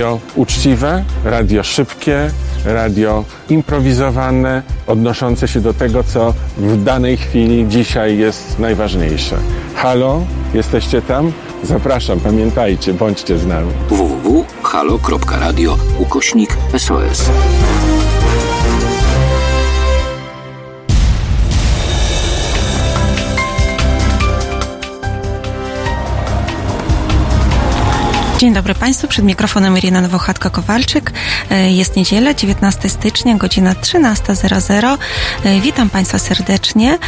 Radio uczciwe, radio szybkie, radio improwizowane, odnoszące się do tego, co w danej chwili dzisiaj jest najważniejsze. Halo, jesteście tam? Zapraszam, pamiętajcie, bądźcie z nami. www.halo.radio ukośnik SOS. Dzień dobry Państwu, przed mikrofonem Irina Nowochatko-Kowalczyk. E, Jest niedziela, 19 stycznia, godzina 13.00. E, Witam Państwa serdecznie.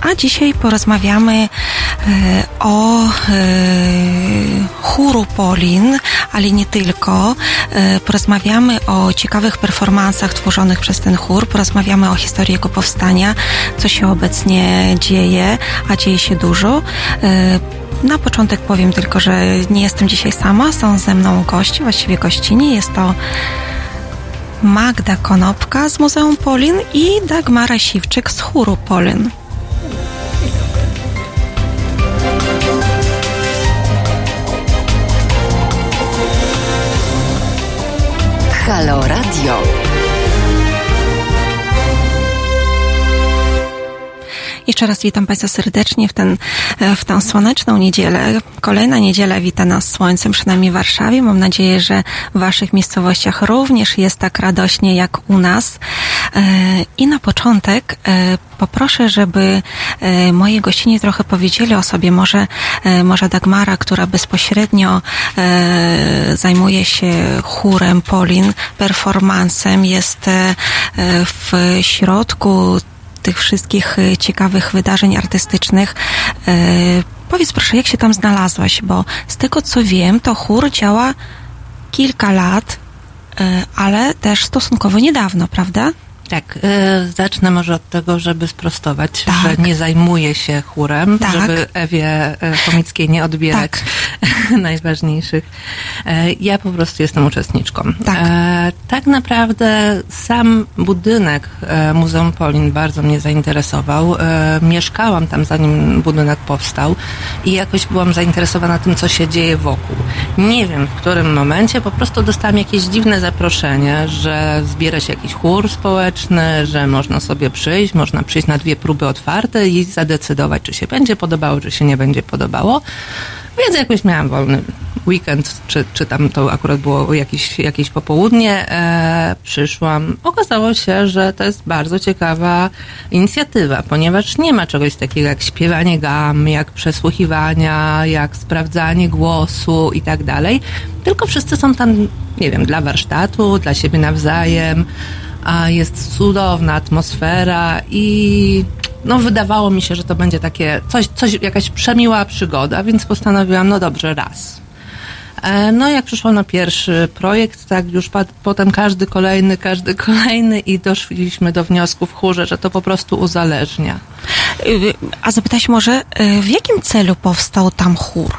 A dzisiaj porozmawiamy e, o e, chóru Polin, ale nie tylko. E, Porozmawiamy o ciekawych performansach tworzonych przez ten chór, porozmawiamy o historii jego powstania, co się obecnie dzieje, a dzieje się dużo. Na początek powiem tylko, że nie jestem dzisiaj sama, są ze mną gości, właściwie gościni. Jest to Magda Konopka z Muzeum Polin i Dagmara Siwczyk z chóru Polin. Halo Radio. Jeszcze raz witam Państwa serdecznie w, ten, e, w tę słoneczną niedzielę. Kolejna niedziela wita nas słońcem, przynajmniej w Warszawie. Mam nadzieję, że w Waszych miejscowościach również jest tak radośnie jak u nas. E, I na początek e, poproszę, żeby moje gościnie trochę powiedzieli o sobie. Może, może Dagmara, która bezpośrednio zajmuje się chórem Polin, performansem, jest w środku tych wszystkich e, ciekawych wydarzeń artystycznych. E, Powiedz proszę, jak się tam znalazłaś, bo z tego co wiem, to chór działa kilka lat, e, ale też stosunkowo niedawno, prawda? Tak, e, zacznę może od tego, żeby sprostować, Tak. że nie zajmuję się chórem, Tak. żeby Ewie e, Chomickiej nie odbierać najważniejszych. E, ja po prostu jestem uczestniczką. Tak. E, tak naprawdę sam budynek e, Muzeum Polin bardzo mnie zainteresował. E, mieszkałam tam zanim budynek powstał i jakoś byłam zainteresowana tym, co się dzieje wokół. Nie wiem w którym momencie, po prostu dostałam jakieś dziwne zaproszenie, że zbiera się jakiś chór społeczny, że można sobie przyjść, można przyjść na dwie próby otwarte i zadecydować, czy się będzie podobało, czy się nie będzie podobało. Więc jakoś miałam wolny weekend, czy, czy tam to akurat było jakieś, jakieś popołudnie. E, przyszłam. Okazało się, że to jest bardzo ciekawa inicjatywa, ponieważ nie ma czegoś takiego jak śpiewanie gam, jak przesłuchiwania, jak sprawdzanie głosu i tak dalej. Tylko wszyscy są tam, nie wiem, dla warsztatu, dla siebie nawzajem. A jest cudowna atmosfera i no wydawało mi się, że to będzie takie coś, coś jakaś przemiła przygoda, więc postanowiłam, no dobrze, raz. E, No jak przyszłam na pierwszy projekt, tak już potem każdy kolejny, każdy kolejny i doszliśmy do wniosku w chórze, że to po prostu uzależnia. A zapytać może, y, w jakim celu powstał tam chór?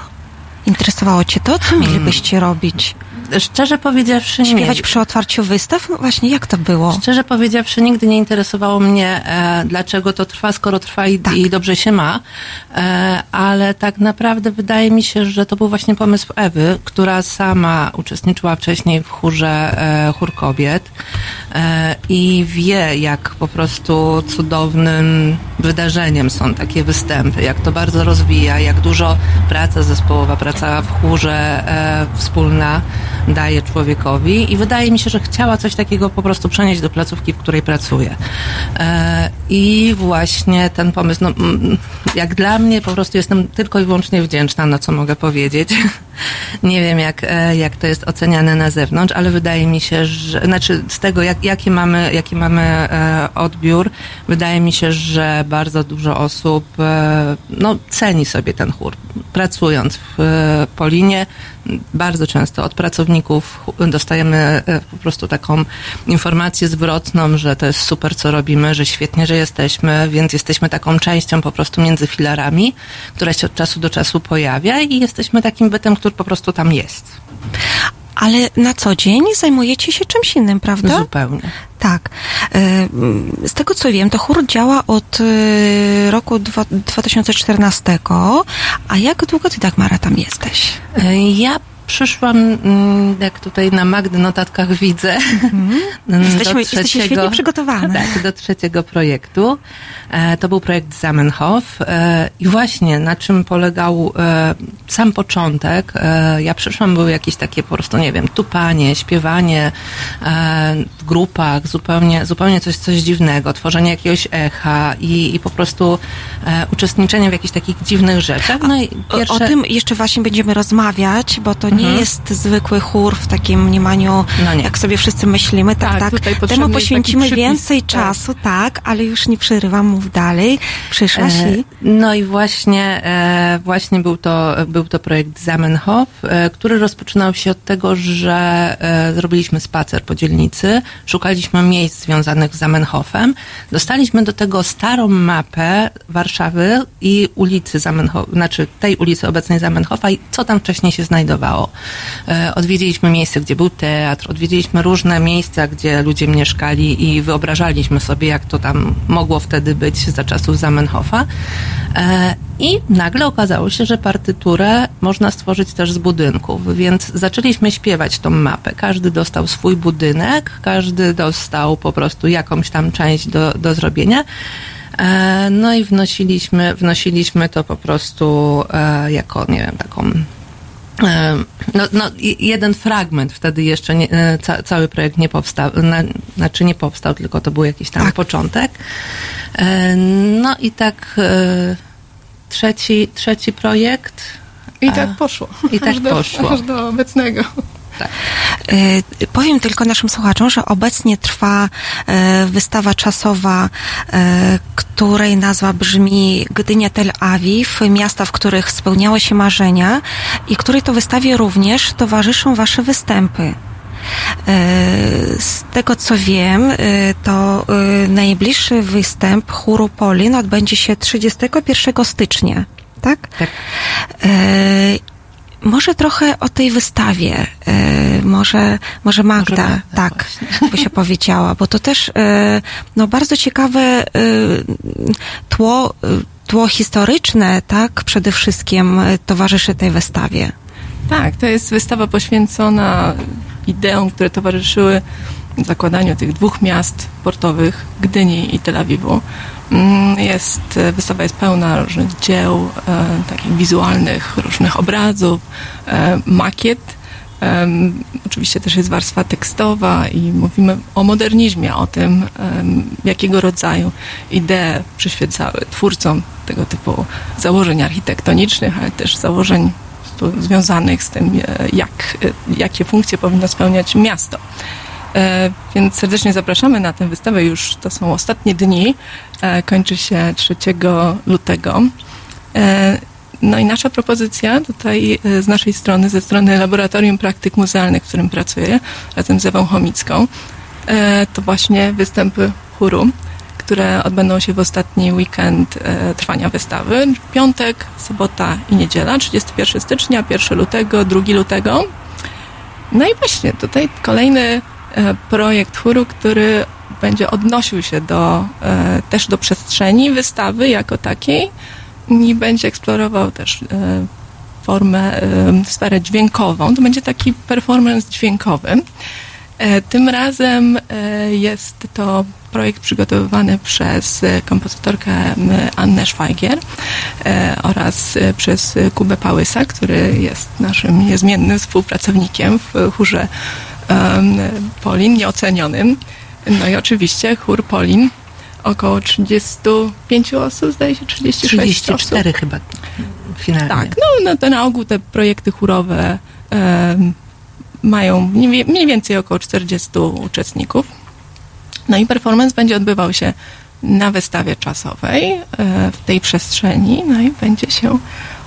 Interesowało Cię to? Co mielibyście robić? Szczerze powiedziawszy, nie. Śpiewać przy otwarciu wystaw? No właśnie, jak to było? Szczerze powiedziawszy, nigdy nie interesowało mnie, e, dlaczego to trwa, skoro trwa i, Tak. i dobrze się ma. E, ale tak naprawdę wydaje mi się, że to był właśnie pomysł Ewy, która sama uczestniczyła wcześniej w chórze e, chór kobiet e, i wie, jak po prostu cudownym wydarzeniem są takie występy, jak to bardzo rozwija, jak dużo praca zespołowa, praca w chórze e, wspólna daje człowiekowi i wydaje mi się, że chciała coś takiego po prostu przenieść do placówki, w której pracuje. E, I właśnie ten pomysł, no, mm, jak dla mnie po prostu jestem tylko i wyłącznie wdzięczna, na co mogę powiedzieć. Nie wiem, jak, e, jak to jest oceniane na zewnątrz, ale wydaje mi się, że, znaczy z tego, jak, jaki mamy, jaki mamy e, odbiór, wydaje mi się, że bardzo dużo osób no, ceni sobie ten chór. Pracując w Polinie, bardzo często od pracowników dostajemy e, po prostu taką informację zwrotną, że to jest super, co robimy, że świetnie, że jesteśmy, więc jesteśmy taką częścią po prostu między filarami, która się od czasu do czasu pojawia i jesteśmy takim bytem, który po prostu tam jest. Ale na co dzień zajmujecie się czymś innym, prawda? Zupełnie. Tak. Y, Z tego co wiem, to chór działa od y, roku dwa- 2014. A jak długo ty, Dagmara, tam jesteś? E, Ja przyszłam, mm, jak tutaj na Magdy notatkach widzę, mm. jesteśmy, jesteśmy świetnie przygotowane. Tak, do trzeciego projektu. E, to był projekt Zamenhof e, i właśnie na czym polegał e, sam początek. Ja przyszłam, były jakieś takie po prostu, nie wiem, tupanie, śpiewanie grupach, zupełnie, zupełnie coś, coś dziwnego, tworzenie jakiegoś echa i, i po prostu uczestniczenie w jakichś takich dziwnych rzeczach. No i pierwsze... o, o tym jeszcze właśnie będziemy rozmawiać, bo to nie mhm. jest zwykły chór w takim mniemaniu, no jak sobie wszyscy myślimy. Tak, tak. tak. Temu poświęcimy więcej tak. czasu, tak, ale już nie przerywam, mów dalej. Przyszłaś e, i... No i właśnie, e, właśnie był to, był to projekt Zamenhof, e, który rozpoczynał się od tego, że e, zrobiliśmy spacer po dzielnicy, szukaliśmy miejsc związanych z Zamenhofem, dostaliśmy do tego starą mapę Warszawy i ulicy Zamenhof, znaczy tej ulicy obecnej Zamenhofa i co tam wcześniej się znajdowało. E, odwiedziliśmy miejsce, gdzie był teatr, odwiedziliśmy różne miejsca, gdzie ludzie mieszkali i wyobrażaliśmy sobie, jak to tam mogło wtedy być za czasów Zamenhofa. I nagle okazało się, że partyturę można stworzyć też z budynków, więc zaczęliśmy śpiewać tą mapę. Każdy dostał swój budynek, każdy dostał po prostu jakąś tam część do, do zrobienia. E, no i wnosiliśmy, wnosiliśmy to po prostu e, jako, nie wiem, taką e, no, no, jeden fragment, wtedy jeszcze nie, ca, cały projekt nie powstał, na, znaczy nie powstał, tylko to był jakiś tam tak. początek. No i tak trzeci, trzeci projekt. I tak poszło. I tak aż poszło. Do, aż do obecnego. Tak. E, powiem tylko naszym słuchaczom, że obecnie trwa e, wystawa czasowa, e, której nazwa brzmi Gdynia Tel Awiw, miasta, w których spełniały się marzenia i której to wystawie również towarzyszą wasze występy. Z tego co wiem, to najbliższy występ chóru Polin odbędzie się 31 stycznia. Tak? Tak. Może trochę o tej wystawie, e, może, może Magda, może tak, by się powiedziała, bo to też e, no, bardzo ciekawe e, tło, tło historyczne, tak, przede wszystkim towarzyszy tej wystawie. Tak, to jest wystawa poświęcona ideom, które towarzyszyły zakładaniu tych dwóch miast portowych, Gdyni i Tel Awiwu. Mm, jest, wystawa jest pełna różnych dzieł, e, takich wizualnych, różnych obrazów, e, makiet. E, oczywiście też jest warstwa tekstowa i mówimy o modernizmie, o tym, e, jakiego rodzaju idee przyświecały twórcom tego typu założeń architektonicznych, ale też założeń związanych z tym, e, jak, e, jakie funkcje powinno spełniać miasto. E, więc serdecznie zapraszamy na tę wystawę. Już to są ostatnie dni. Kończy się 3 lutego. No i nasza propozycja tutaj z naszej strony, ze strony Laboratorium Praktyk Muzealnych, w którym pracuję razem z Ewą Chomicką, to właśnie występy chóru, które odbędą się w ostatni weekend trwania wystawy. Piątek, sobota i niedziela, 31 stycznia, 1 lutego, 2 lutego. No i właśnie tutaj kolejny E, projekt chóru, który będzie odnosił się do, e, też do przestrzeni wystawy jako takiej i będzie eksplorował też e, formę, sferę dźwiękową. To będzie taki performance dźwiękowy. Tym razem jest to projekt przygotowywany przez kompozytorkę Annę Schweiger oraz przez Kubę Pałysa, który jest naszym niezmiennym współpracownikiem w chórze Polin nieocenionym. No i oczywiście chór Polin, około 35 osób, zdaje się 36 34 osób. chyba finalnie. Tak, no, no to na ogół te projekty chórowe um, mają mniej więcej około 40 uczestników. No i performance będzie odbywał się na wystawie czasowej e, w tej przestrzeni, no i będzie się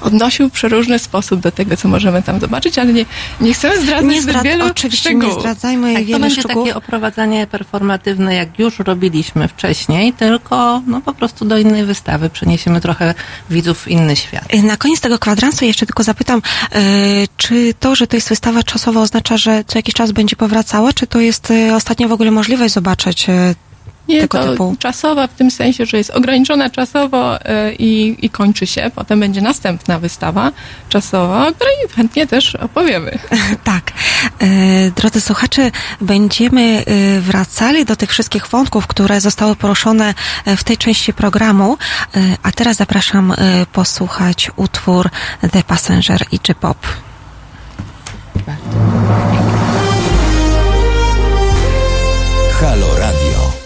odnosił w przeróżny sposób do tego, co możemy tam zobaczyć, ale nie, nie chcemy zdradzać nie zdrad, wielu Oczywiście szczegółów. nie zdradzajmy tak, wielu to będzie szczegółów. takie oprowadzanie performatywne, jak już robiliśmy wcześniej, tylko no po prostu do innej wystawy przeniesiemy trochę widzów w inny świat. Na koniec tego kwadransu jeszcze tylko zapytam, yy, czy to, że to jest wystawa czasowa oznacza, że co jakiś czas będzie powracała, czy to jest yy, ostatnio w ogóle możliwość zobaczyć nie, tego to typu. czasowa w tym sensie, że jest ograniczona czasowo e, i, i kończy się. Potem będzie następna wystawa czasowa, o której chętnie też opowiemy. Tak. E, drodzy słuchacze, będziemy e, wracali do tych wszystkich wątków, które zostały poruszone w tej części programu, a teraz zapraszam posłuchać utwór The Passenger i J-Pop. Halo Radio.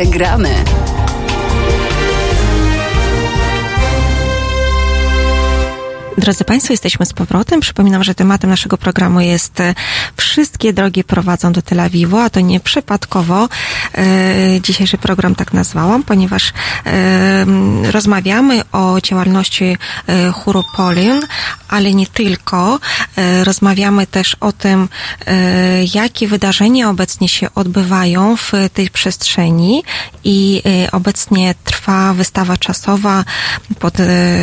Trochę gramy. Drodzy Państwo, jesteśmy z powrotem. Przypominam, że tematem naszego programu jest e, Wszystkie drogi prowadzą do Tel Awiwu, a to nie przypadkowo e, dzisiejszy program tak nazwałam, ponieważ e, rozmawiamy o działalności e, chóru Polin, ale nie tylko. E, rozmawiamy też o tym, e, jakie wydarzenia obecnie się odbywają w tej przestrzeni i e, obecnie trwa wystawa czasowa pod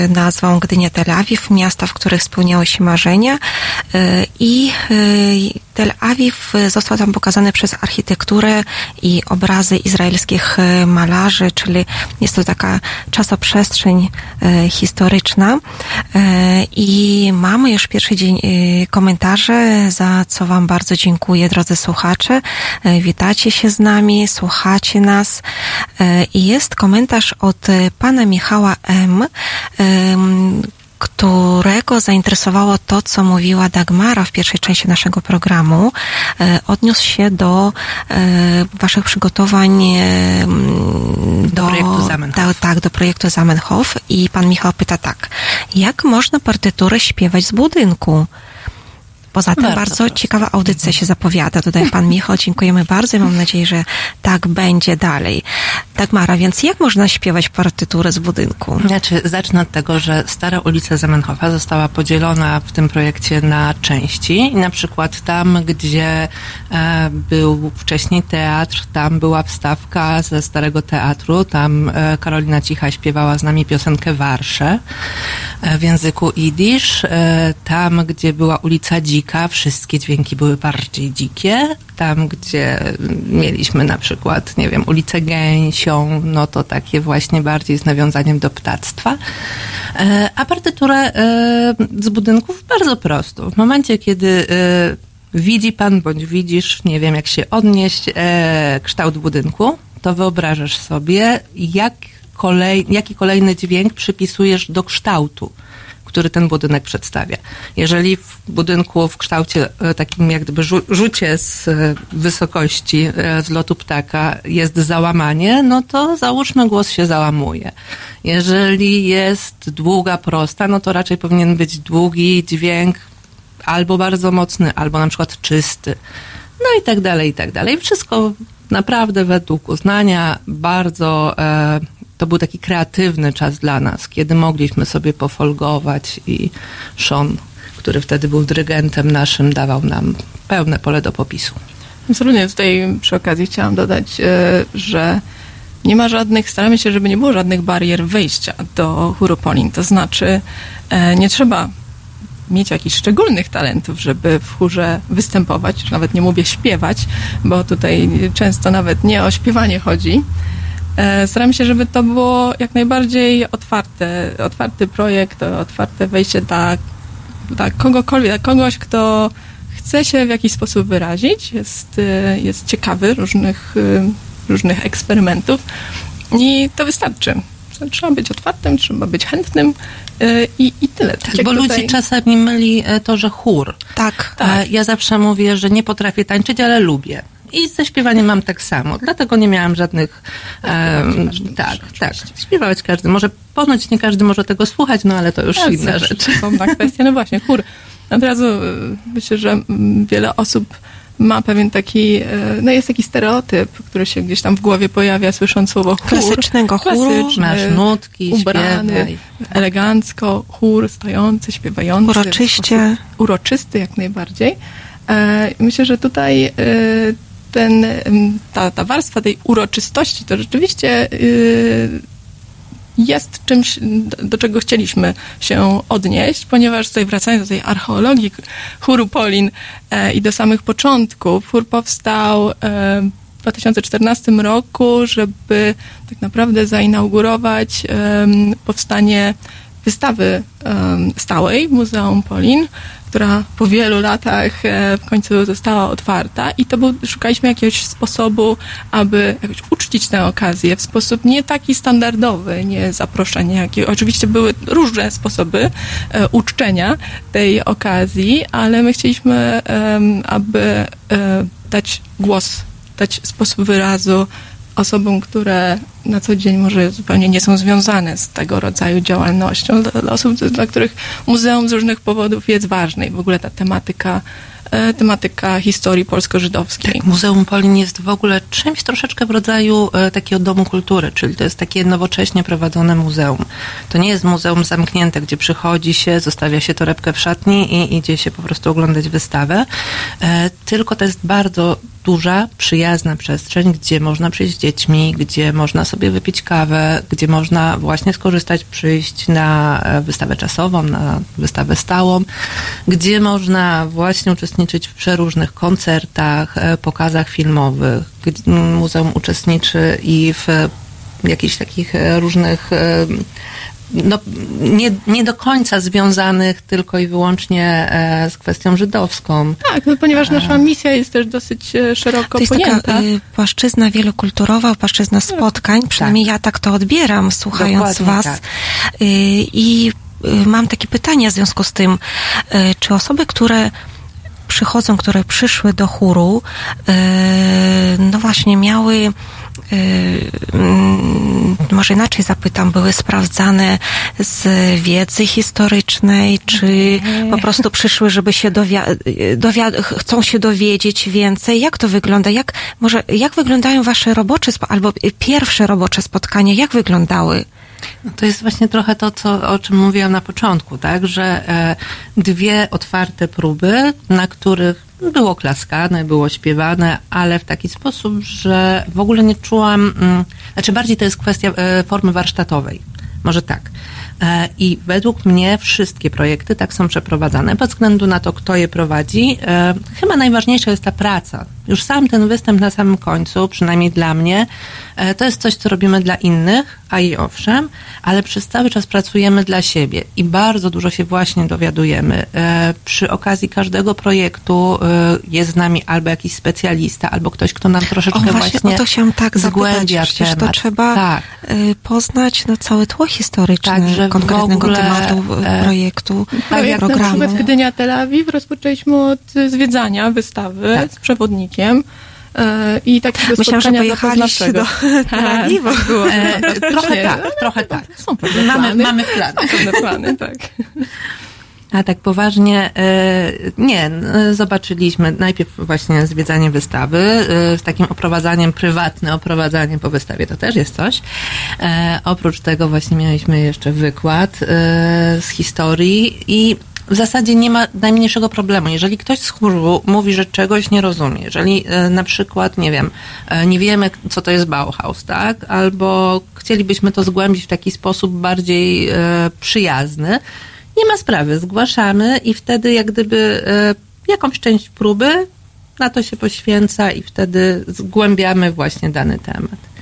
nazwą Gdynia Tel Awiw, miasta, w których spełniały się marzenia i Tel Awiw został tam pokazany przez architekturę i obrazy izraelskich e, malarzy, czyli jest to taka czasoprzestrzeń e, historyczna i mamy już pierwszy dzień komentarze, za co Wam bardzo dziękuję, drodzy słuchacze. Witacie się z nami, słuchacie nas i jest komentarz od pana Michała M., którego zainteresowało to, co mówiła Dagmara w pierwszej części naszego programu. E, Odniósł się do e, waszych przygotowań e, m, Do projektu Zamenhof. Tak, do projektu Zamenhof i pan Michał pyta tak, jak można partyturę śpiewać z budynku? Poza tym Bardzo bardzo, ciekawa audycja się zapowiada. Tutaj pan Michał, dziękujemy bardzo i mam nadzieję, że tak będzie dalej. Dagmara, więc jak można śpiewać partyturę z budynku? Znaczy, zacznę od tego, że stara ulica Zamenhofa została podzielona w tym projekcie na części. I na przykład tam, gdzie e, był wcześniej teatr, tam była wstawka ze starego teatru. Tam e, Karolina Cicha śpiewała z nami piosenkę Warszę e, w języku idisz. E, tam, gdzie była ulica Dzika, wszystkie dźwięki były bardziej dzikie. Tam, gdzie mieliśmy na przykład, nie wiem, ulicę Gęsią, no to takie właśnie bardziej z nawiązaniem do ptactwa. E, A partyturę e, z budynków bardzo prosto. W momencie, kiedy e, widzi pan bądź widzisz, nie wiem jak się odnieść, kształt budynku, to wyobrażasz sobie, jak kolej, jaki kolejny dźwięk przypisujesz do kształtu który ten budynek przedstawia. Jeżeli w budynku w kształcie e, takim jak gdyby rzu- rzucie z e, wysokości e, z lotu ptaka jest załamanie, no to załóżmy głos się załamuje. Jeżeli jest długa prosta, no to raczej powinien być długi dźwięk albo bardzo mocny, albo na przykład czysty. No i tak dalej, i tak dalej. Wszystko naprawdę według uznania bardzo e, to był taki kreatywny czas dla nas, kiedy mogliśmy sobie pofolgować i Sean, który wtedy był dyrygentem naszym, dawał nam pełne pole do popisu. Absolutnie. Tutaj przy okazji chciałam dodać, e, że nie ma żadnych, staramy się, żeby nie było żadnych barier wejścia do Huropolin. To znaczy, e, nie trzeba mieć jakichś szczególnych talentów, żeby w chórze występować, nawet nie mówię śpiewać, bo tutaj często nawet nie o śpiewanie chodzi. E, Staram się, żeby to było jak najbardziej otwarte, otwarty projekt, otwarte wejście dla, dla kogokolwiek, dla kogoś, kto chce się w jakiś sposób wyrazić, jest, e, jest ciekawy różnych, e, różnych eksperymentów i to wystarczy. Trzeba być otwartym, trzeba być chętnym i, i tyle. Tak Bo tutaj- ludzi czasami myli to, że chór. Tak. E, Ja zawsze mówię, że nie potrafię tańczyć, ale lubię. I ze śpiewaniem mam tak samo. Dlatego nie miałam żadnych. em, tak, tak. Śpiewać każdy. Może ponoć nie każdy może tego słuchać, no ale to już Tak, inna rzecz. Są na kwestie, no właśnie, chór. Od razu e, myślę, że wiele osób ma pewien taki, e, no jest taki stereotyp, który się gdzieś tam w głowie pojawia, słysząc słowo chór. Klasycznego chóru. Klasyczny, Masz nutki, ubrany, śpiewaj. elegancko, chór stojący, śpiewający. Uroczyście. Uroczysty jak najbardziej. E, Myślę, że tutaj ten, ta, ta warstwa tej uroczystości to rzeczywiście e, jest czymś, do, czego chcieliśmy się odnieść, ponieważ tutaj wracając do tej archeologii chóru Polin e, i do samych początków, chór powstał e, w 2014 roku, żeby tak naprawdę zainaugurować powstanie wystawy stałej w Muzeum Polin, która po wielu latach e, w końcu została otwarta i to był, szukaliśmy jakiegoś sposobu, aby jakoś uczcić tę okazję w sposób nie taki standardowy, nie zaproszenie jakie. Oczywiście były różne sposoby e, uczczenia tej okazji, ale my chcieliśmy, aby e, dać głos, dać sposób wyrazu osobom, które na co dzień może zupełnie nie są związane z tego rodzaju działalnością, dla, dla osób, dla których muzeum z różnych powodów jest ważne i w ogóle ta tematyka, tematyka historii polsko-żydowskiej. Muzeum Polin jest w ogóle czymś troszeczkę w rodzaju e, takiego domu kultury, czyli to jest takie nowocześnie prowadzone muzeum. To nie jest muzeum zamknięte, gdzie przychodzi się, zostawia się torebkę w szatni i idzie się po prostu oglądać wystawę, e, tylko to jest bardzo duża, przyjazna przestrzeń, gdzie można przyjść z dziećmi, gdzie można sobie wypić kawę, gdzie można właśnie skorzystać, przyjść na e, wystawę czasową, na wystawę stałą, gdzie można właśnie uczestniczyć w przeróżnych koncertach, e, pokazach filmowych. Gdzie Muzeum uczestniczy i w jakichś takich e, różnych e, no, nie, nie do końca związanych tylko i wyłącznie e, z kwestią żydowską. Tak, no, ponieważ nasza misja jest też dosyć e, szeroko To jest pojęta. taka y, płaszczyzna wielokulturowa, płaszczyzna spotkań, przynajmniej ja tak to odbieram, słuchając Dokładnie Was. tak. Y, I y, mam takie pytanie w związku z tym, czy osoby, które przychodzą, które przyszły do chóru, y, no właśnie miały mm, może inaczej zapytam, były sprawdzane z wiedzy historycznej, czy po prostu przyszły, żeby się dowia- dowia- chcą się dowiedzieć więcej? Jak to wygląda? Jak, może, jak wyglądają wasze robocze, albo pierwsze robocze spotkania? Jak wyglądały? No to jest właśnie trochę to, co, o czym mówiłam na początku, tak, że e, dwie otwarte próby, na których było klaskane, było śpiewane, ale w taki sposób, że w ogóle nie czułam, mm, znaczy bardziej to jest kwestia e, formy warsztatowej, może tak. E, I według mnie wszystkie projekty tak są przeprowadzane, bez względu na to, kto je prowadzi. Chyba najważniejsza jest ta praca. Już sam ten występ na samym końcu, przynajmniej dla mnie, e, to jest coś, co robimy dla innych, a i owszem, ale przez cały czas pracujemy dla siebie i bardzo dużo się właśnie dowiadujemy. E, Przy okazji każdego projektu e, jest z nami albo jakiś specjalista, albo ktoś, kto nam troszeczkę O, właśnie, właśnie, o to chciałam tak zgłębia Przecież to temat. trzeba Tak. poznać no, całe tło historyczne Także konkretnego ogóle, tematu projektu, Projekt na programu. przykład Gdynia Tel Awiw rozpoczęliśmy od zwiedzania wystawy Tak. z przewodnikiem e, i takiego Myślałam, że pojechaliście do. Tel. E, trochę Faktycznie. tak, trochę tak. Są pewne Mamy, plany. mamy plan. Są pewne plany, tak. A tak poważnie, e, nie, zobaczyliśmy najpierw właśnie zwiedzanie wystawy z takim oprowadzaniem, prywatne oprowadzanie po wystawie, to też jest coś. Oprócz tego właśnie mieliśmy jeszcze wykład z historii i w zasadzie nie ma najmniejszego problemu. Jeżeli ktoś z chóru mówi, że czegoś nie rozumie, jeżeli e, na przykład, nie wiem, e, nie wiemy, co to jest Bauhaus, tak? Albo chcielibyśmy to zgłębić w taki sposób bardziej e, przyjazny, nie ma sprawy, zgłaszamy i wtedy jak gdyby jakąś część próby na to się poświęca i wtedy zgłębiamy właśnie dany temat.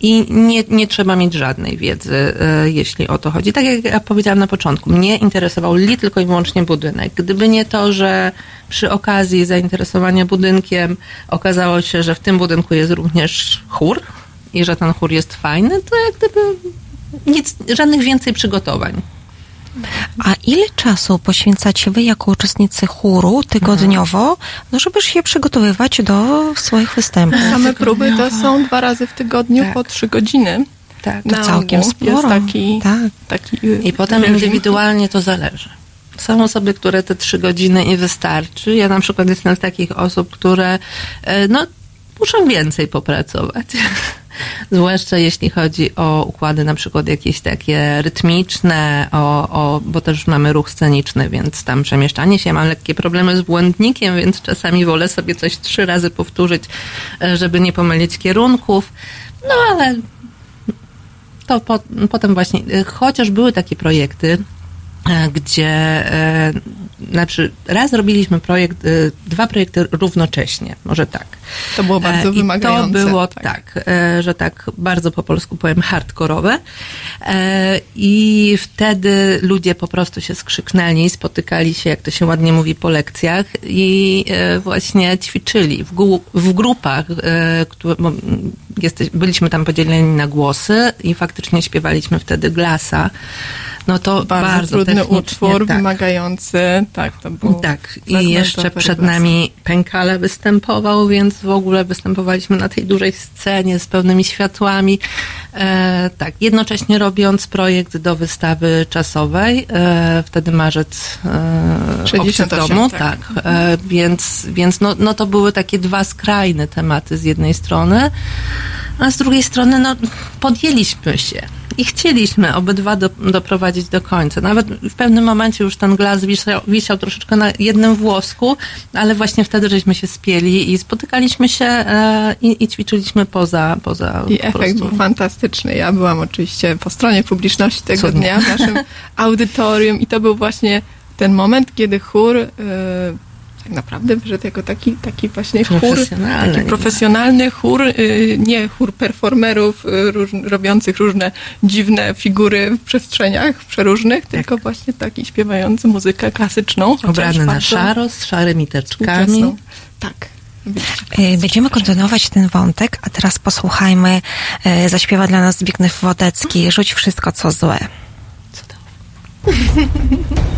I nie, nie trzeba mieć żadnej wiedzy, e, jeśli o to chodzi. Tak jak ja powiedziałam na początku, mnie interesował li tylko i wyłącznie budynek. Gdyby nie to, że przy okazji zainteresowania budynkiem okazało się, że w tym budynku jest również chór i że ten chór jest fajny, to jak gdyby nic, żadnych więcej przygotowań. A ile czasu poświęcacie wy jako uczestnicy chóru tygodniowo, no żeby się przygotowywać do swoich występów? Same próby to są dwa razy w tygodniu Tak. po trzy godziny. Tak. To na całkiem ogół. sporo. Jest taki, Tak. taki I potem indywidualnie to zależy. Są osoby, które te trzy godziny i wystarczy. Ja na przykład jestem z takich osób, które e, no, muszą więcej popracować. Zwłaszcza jeśli chodzi o układy na przykład jakieś takie rytmiczne, o, o, bo też mamy ruch sceniczny, więc tam przemieszczanie się. Mam lekkie problemy z błędnikiem, więc czasami wolę sobie coś trzy razy powtórzyć, e, żeby nie pomylić kierunków. No ale to po, potem właśnie, y, chociaż były takie projekty, e, gdzie e, znaczy raz robiliśmy projekt, e, dwa projekty równocześnie, może tak. To było bardzo E, wymagające. I to było tak. tak, e, że tak bardzo po polsku powiem hardkorowe. E, I wtedy ludzie po prostu się skrzyknęli, spotykali się, jak to się ładnie mówi, po lekcjach i właśnie ćwiczyli w, w grupach, które, bo, jesteś, byliśmy tam podzieleni na głosy i faktycznie śpiewaliśmy wtedy glasa. No to Bardzo, bardzo, trudny utwór, tak. wymagający. Tak, to był. Tak, i jeszcze przed nami Pękale występował, więc w ogóle występowaliśmy na tej dużej scenie z pełnymi światłami. E, tak, jednocześnie robiąc projekt do wystawy czasowej, e, wtedy marzec e, 68, Obcy w domu, tak. tak. E, więc więc no, no to były takie dwa skrajne tematy z jednej strony, a z drugiej strony no, podjęliśmy się i chcieliśmy obydwa do, doprowadzić do końca. Nawet w pewnym momencie już ten glas wisiał, wisiał troszeczkę na jednym włosku, ale właśnie wtedy żeśmy się spieli i spotykaliśmy się e, i, i ćwiczyliśmy poza, poza I po efekt prostu. był fantastyczny. Ja byłam oczywiście po stronie publiczności tego Cudnie. dnia w naszym audytorium i to był właśnie ten moment, kiedy chór e, tak naprawdę wyszedł jako taki, taki właśnie chór, Profesjonalny. taki profesjonalny chór, e, nie chór performerów e, róż, robiących różne dziwne figury w przestrzeniach przeróżnych, tylko właśnie taki śpiewający muzykę klasyczną. Ubrany na szaro, z szarymi teczkami. Tak. E, Będziemy kontynuować ten wątek, a teraz posłuchajmy, zaśpiewa dla nas Zbigniew Wodecki, Rzuć wszystko, co złe. W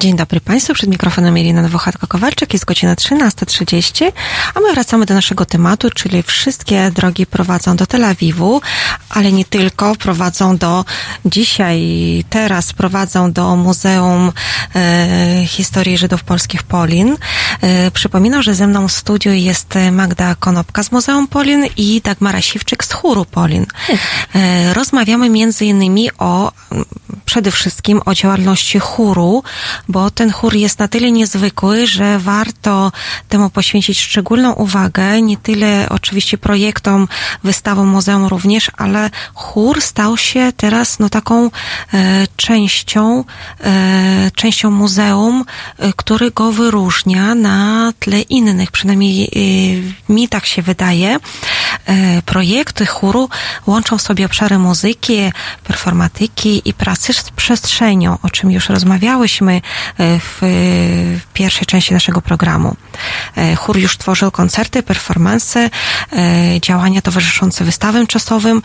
Dzień dobry Państwu, przed mikrofonem Irina Nowochatko-Kowalczyk, jest godzina 13.30, a my wracamy do naszego tematu, czyli wszystkie drogi prowadzą do Tel Awiwu, ale nie tylko, prowadzą do, dzisiaj, teraz prowadzą do Muzeum e, Historii Żydów Polskich Polin. E, przypominam, że ze mną w studiu jest Magda Konopka z Muzeum Polin i Dagmara Siwczyk z Chóru Polin. E, rozmawiamy między innymi o, przede wszystkim o działalności chóru, bo ten chór jest na tyle niezwykły, że warto temu poświęcić szczególną uwagę, nie tyle oczywiście projektom, wystawom muzeum również, ale chór stał się teraz no taką e, częścią, e, częścią muzeum, e, który go wyróżnia na tle innych, przynajmniej e, mi tak się wydaje. E, projekty chóru łączą w sobie obszary muzyki, performatyki i pracy z przestrzenią, o czym już rozmawiałyśmy e, w, pierwszej części naszego programu. E, Chór już tworzył koncerty, performance, e, działania towarzyszące wystawom czasowym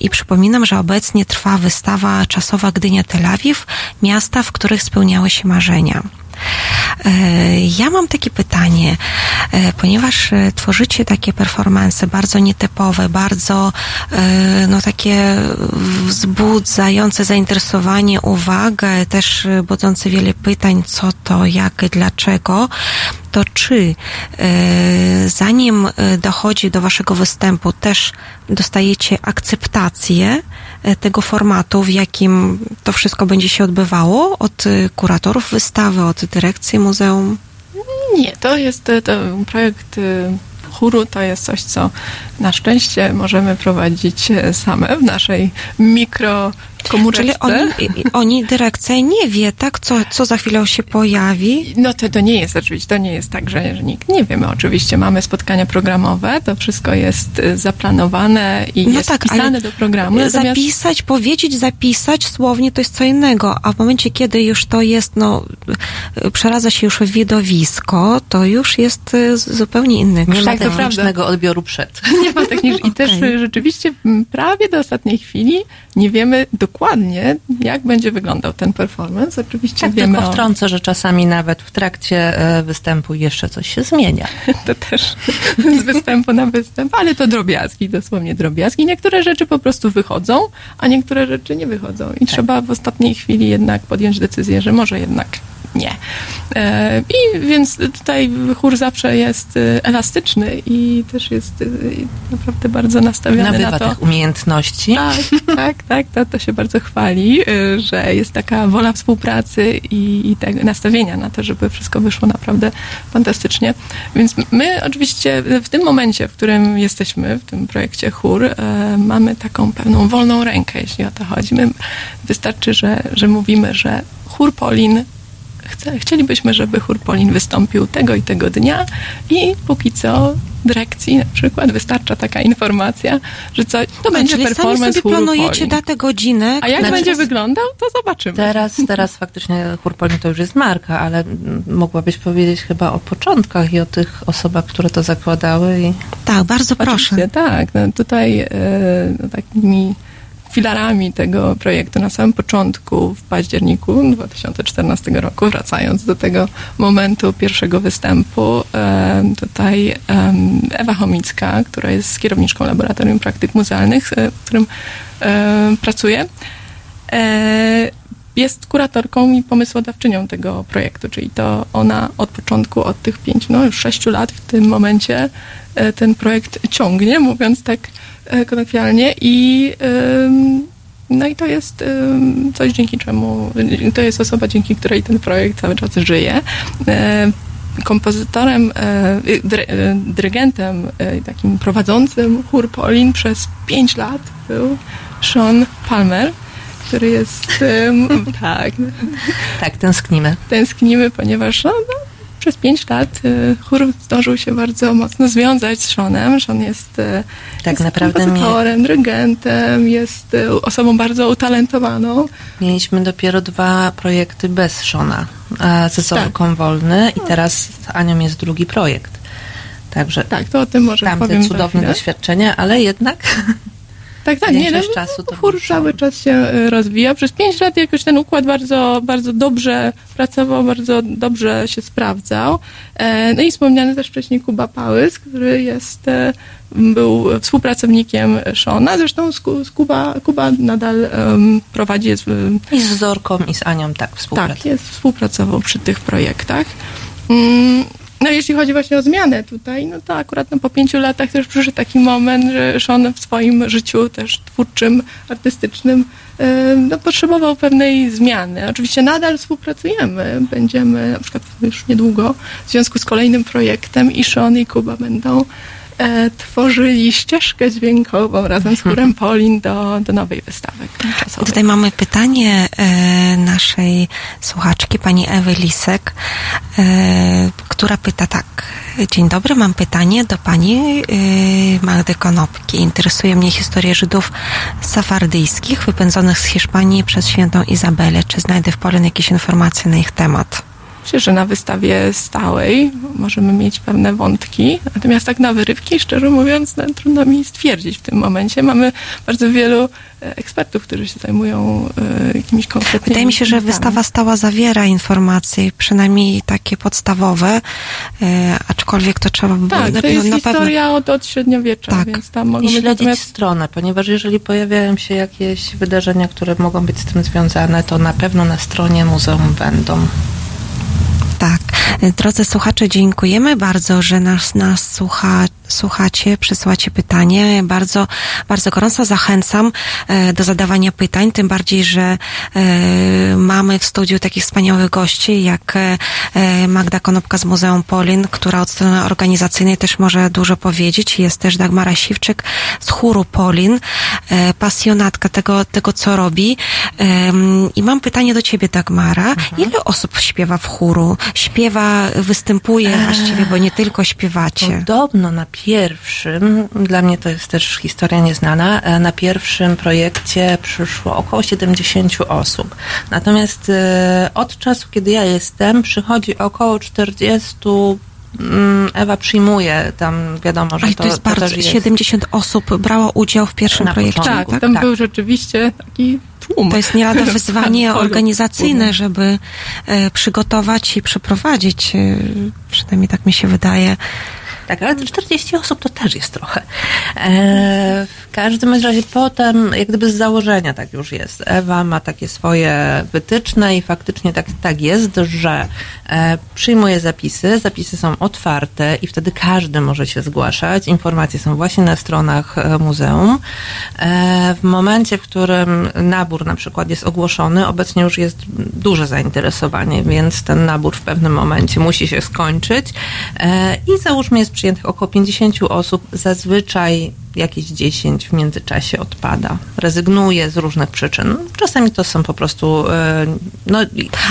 i przypominam, że obecnie trwa wystawa czasowa Gdynia Tel Awiw, miasta, w których spełniały się marzenia. E, Ja mam takie pytanie, e, ponieważ e, tworzycie takie performance bardzo nietypowe, bardzo no takie wzbudzające zainteresowanie, uwagę, też budzące wiele pytań, co to, jak, dlaczego, to czy zanim dochodzi do waszego występu, też dostajecie akceptację tego formatu, w jakim to wszystko będzie się odbywało od e, kuratorów wystawy, od dyrekcji muzeum? Nie, to jest e, to projekt e, chóru, to jest coś, co na szczęście możemy prowadzić e, same w naszej mikrokomórce. Czyli oni, oni, dyrekcja nie wie, tak, co, co za chwilę się pojawi. No to, to nie jest oczywiście, to nie jest tak, że, że nikt nie wie. My oczywiście mamy spotkania programowe, to wszystko jest e, zaplanowane i No jest tak, wpisane ale do programu. Natomiast Zapisać, powiedzieć, zapisać słownie to jest co innego, a w momencie, kiedy już to jest, no, y, przeradza się już w widowisko, to już jest y, zupełnie inny Nie kształt. ma Tak, to technicznego odbioru przed. nie ma technicz... I też Okej. e, rzeczywiście prawie do ostatniej chwili nie wiemy dokładnie, jak będzie wyglądał ten performance. Oczywiście Tak, wiemy tylko o... wtrącę, że czasami nawet w trakcie e, występu jeszcze coś się zmienia. to też z występu na występ, ale to drobiazgi, dosłownie drobiazgi. Niektóre rzeczy po prostu wychodzą, a niektóre rzeczy nie wychodzą. I trzeba w ostatniej chwili jednak podjąć decyzję, że może jednak nie. E, I więc tutaj chór zawsze jest e, elastyczny i też jest e, naprawdę bardzo nastawiony Nabywa na to. tych umiejętności. Tak, tak, tak, to, to się bardzo chwali, że jest taka wola współpracy i, i tego nastawienia na to, żeby wszystko wyszło naprawdę fantastycznie. Więc my oczywiście w tym momencie, w którym jesteśmy, w tym projekcie chór, mamy taką pewną wolną rękę, jeśli o to chodzi. My, wystarczy, że, że mówimy, że chór Polin chce, chcielibyśmy, żeby chór Polin wystąpił tego i tego dnia i póki co dyrekcji na przykład wystarcza taka informacja, że co, to A, będzie czyli sami performance sobie planujecie Polin. datę, godzinę. A jak Znaczy- będzie wyglądał, to zobaczymy. Teraz, teraz faktycznie Chórpolin to już jest marka, ale mogłabyś powiedzieć chyba o początkach i o tych osobach, które to zakładały. I... Tak, bardzo proszę. Oczywiście, tak. No tutaj e, no, takimi filarami tego projektu. Na samym początku, w październiku 2014 roku, wracając do tego momentu pierwszego występu, tutaj Ewa Chomicka, która jest kierowniczką Laboratorium Praktyk Muzealnych, e, w którym pracuję, e, jest kuratorką i pomysłodawczynią tego projektu, czyli to ona od początku, od tych pięciu, no już sześciu lat w tym momencie e, ten projekt ciągnie, mówiąc tak e, kolokwialnie i no i to jest coś, dzięki czemu, to jest osoba, dzięki której ten projekt cały czas żyje. E, Kompozytorem, e, dyry- dyrygentem, takim prowadzącym chór Polin przez pięć lat był Sean Palmer, który jest, em, tak, Tak, tęsknimy. tęsknimy, ponieważ no, no, przez pięć lat e, chór zdążył się bardzo mocno związać z Seanem. Sean jest, e, Tak jest naprawdę kompozytorem, dyrygentem, jest e, osobą bardzo utalentowaną. mieliśmy dopiero dwa projekty bez Szona. a Ze Zorką Wolny i teraz z Anią jest drugi projekt. Także Tak, to o tym może tamte powiem cudowne doświadczenia, ale jednak Tak, tak, nie, no, większość czasu to chór cały czas się e, rozwija. Przez pięć lat jakoś ten układ bardzo, bardzo dobrze pracował, bardzo dobrze się sprawdzał. E, No i wspomniany też wcześniej Kuba Pałys, który jest, e, był współpracownikiem Szona. Zresztą z, Ku- z Kuba, Kuba nadal em, prowadzi, jest, I z Zorką, i z Anią tak współpracuje. tak, jest, współpracował przy tych projektach. Mm, No jeśli chodzi właśnie o zmianę tutaj, no to akurat no, po pięciu latach też przyszedł taki moment, że Sean w swoim życiu też twórczym, artystycznym no, potrzebował pewnej zmiany. Oczywiście nadal współpracujemy, będziemy na przykład już niedługo w związku z kolejnym projektem i Sean i Kuba będą tworzyli ścieżkę dźwiękową razem z chórem Polin do, do nowej wystawy tymczasowej. Tutaj mamy pytanie e, naszej słuchaczki, pani Ewy Lisek, e, która pyta tak. Dzień dobry, mam pytanie do pani e, Magdy Konopki. Interesuje mnie historia Żydów safardyjskich wypędzonych z Hiszpanii przez świętą Izabelę. Czy znajdę w Polin jakieś informacje na ich temat? Myślę, że na wystawie stałej możemy mieć pewne wątki, natomiast tak na wyrywki, szczerze mówiąc, no, trudno mi stwierdzić w tym momencie. Mamy bardzo wielu e, ekspertów, którzy się zajmują e, jakimiś konkretnymi Wydaje mi się, że wystawa stała zawiera informacje, przynajmniej takie podstawowe, e, aczkolwiek to trzeba by Tak, było to jest na pewno. historia od, od średniowiecza, Tak. więc tam mogą I być śledzić natomiast stronę, ponieważ jeżeli pojawiają się jakieś wydarzenia, które mogą być z tym związane, to na pewno na stronie muzeum będą. Drodzy słuchacze, dziękujemy bardzo, że nas, nas słucha, słuchacie, przysyłacie pytanie. Bardzo, bardzo gorąco zachęcam e, do zadawania pytań, tym bardziej, że e, mamy w studiu takich wspaniałych gości, jak e, Magda Konopka z Muzeum Polin, która od strony organizacyjnej też może dużo powiedzieć. Jest też Dagmara Siwczyk z chóru Polin, pasjonatka tego, tego co robi. I mam pytanie do ciebie, Dagmara. Ile osób śpiewa w chóru? Śpiewa, występuje właściwie, bo nie tylko śpiewacie. Podobno na pierwszym, dla mnie to jest też historia nieznana, e, na pierwszym projekcie przyszło około 70 osób. Natomiast e, od czasu, kiedy ja jestem, przychodzi około 40 mm, Ewa przyjmuje tam, wiadomo, że Ale to, to jest to bardzo, też jest 70 osób brało udział w pierwszym Na projekcie. początku. tak, tak? tam tak. był rzeczywiście taki tłum. To jest nie lada wyzwanie organizacyjne, żeby e, przygotować i przeprowadzić. E, przynajmniej tak mi się wydaje. Tak, ale te 40 osób to też jest trochę. E, w każdym razie potem, jak gdyby z założenia tak już jest. Ewa ma takie swoje wytyczne i faktycznie tak, tak jest, że e, przyjmuje zapisy, zapisy są otwarte i wtedy każdy może się zgłaszać. Informacje są właśnie na stronach e, muzeum. E, w momencie, w którym nabór na przykład jest ogłoszony, obecnie już jest duże zainteresowanie, więc ten nabór w pewnym momencie musi się skończyć. E, I załóżmy jest przyjętych około 50 osób, zazwyczaj jakieś 10 w międzyczasie odpada. Rezygnuje z różnych przyczyn. Czasami to są po prostu e, no,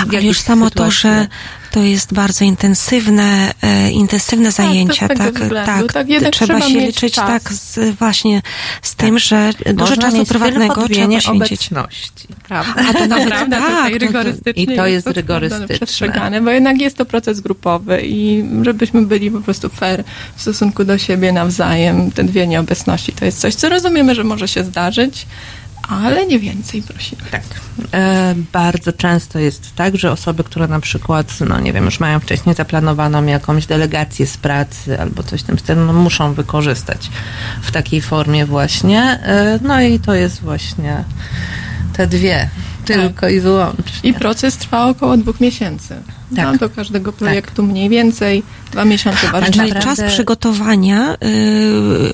Ale już samo to, sytuacje. że to jest bardzo intensywne, e, intensywne zajęcia, z tego tak, względu, tak, tak, jednak trzeba trzeba się liczyć czas. tak z, właśnie z tym, że dużo Można czasu prywatnego trzeba poświęcić. nieobecności. Prawda. A to nawet Prawda, tak, tutaj no i to jest to rygorystyczne. przestrzegane, bo jednak jest to proces grupowy i żebyśmy byli po prostu fair w stosunku do siebie nawzajem, te dwie nieobecności to jest coś, co rozumiemy, że może się zdarzyć, ale nie więcej prosimy. Tak. E, bardzo często jest tak, że osoby, które na przykład, no nie wiem, już mają wcześniej zaplanowaną jakąś delegację z pracy albo coś w tym stylu, no muszą wykorzystać w takiej formie właśnie. E, no i to jest właśnie te dwie, tylko i wyłącznie. I proces trwa około dwóch miesięcy. Tak. No, do każdego projektu mniej więcej, dwa miesiące bardzo Czyli naprawdę- czas przygotowania y,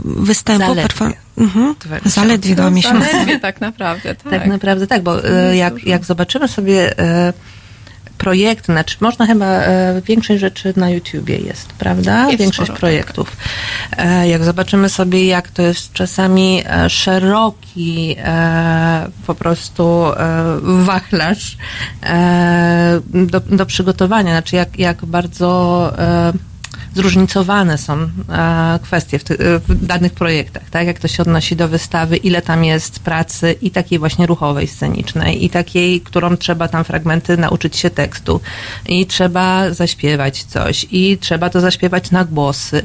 występu. Zaledwie. perform- Mhm. Zaledwie dwa miesiące. Zaledwie tak naprawdę, tak. Tak naprawdę tak, bo e, jak, jak zobaczymy sobie e, projekty, znaczy można chyba e, większość rzeczy na YouTubie jest, prawda? Jest większość sporo, projektów. E, jak zobaczymy sobie, jak to jest czasami e, szeroki e, po prostu e, wachlarz e, do, do przygotowania, znaczy jak, jak bardzo zróżnicowane są e, kwestie w, ty, w danych projektach, tak? Jak to się odnosi do wystawy, ile tam jest pracy i takiej właśnie ruchowej, scenicznej, i takiej, którą trzeba tam fragmenty nauczyć się tekstu, i trzeba zaśpiewać coś, i trzeba to zaśpiewać na głosy.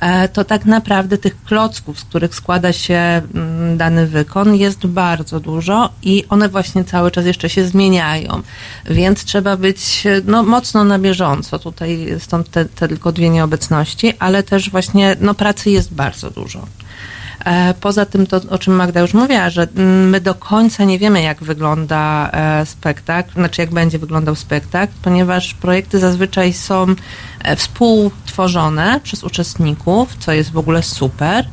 E, to tak naprawdę tych klocków, z których składa się mm, dany wykon, jest bardzo dużo i one właśnie cały czas jeszcze się zmieniają, więc trzeba być no, mocno na bieżąco. Tutaj stąd te, te tylko dwie nieobecności, ale też właśnie no, pracy jest bardzo dużo. E, Poza tym, to o czym Magda już mówiła, że my do końca nie wiemy, jak wygląda e, spektakl, znaczy jak będzie wyglądał spektakl, ponieważ projekty zazwyczaj są e, współtworzone przez uczestników, co jest w ogóle super.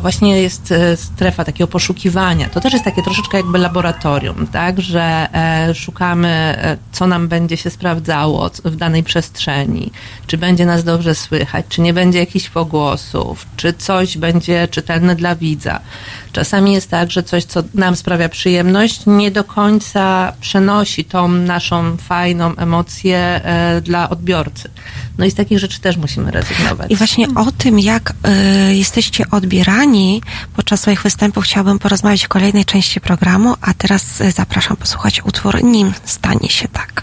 Właśnie jest strefa takiego poszukiwania. To też jest takie troszeczkę jakby laboratorium, tak, że szukamy, co nam będzie się sprawdzało w danej przestrzeni, czy będzie nas dobrze słychać, czy nie będzie jakichś pogłosów, czy coś będzie czytelne dla widza. Czasami jest tak, że coś, co nam sprawia przyjemność, nie do końca przenosi tą naszą fajną emocję e, dla odbiorcy. No i z takich rzeczy też musimy rezygnować. I właśnie o tym, jak y, jesteście odbierani podczas swoich występów, chciałabym porozmawiać w kolejnej części programu, a teraz y, zapraszam posłuchać utwór Nim stanie się tak.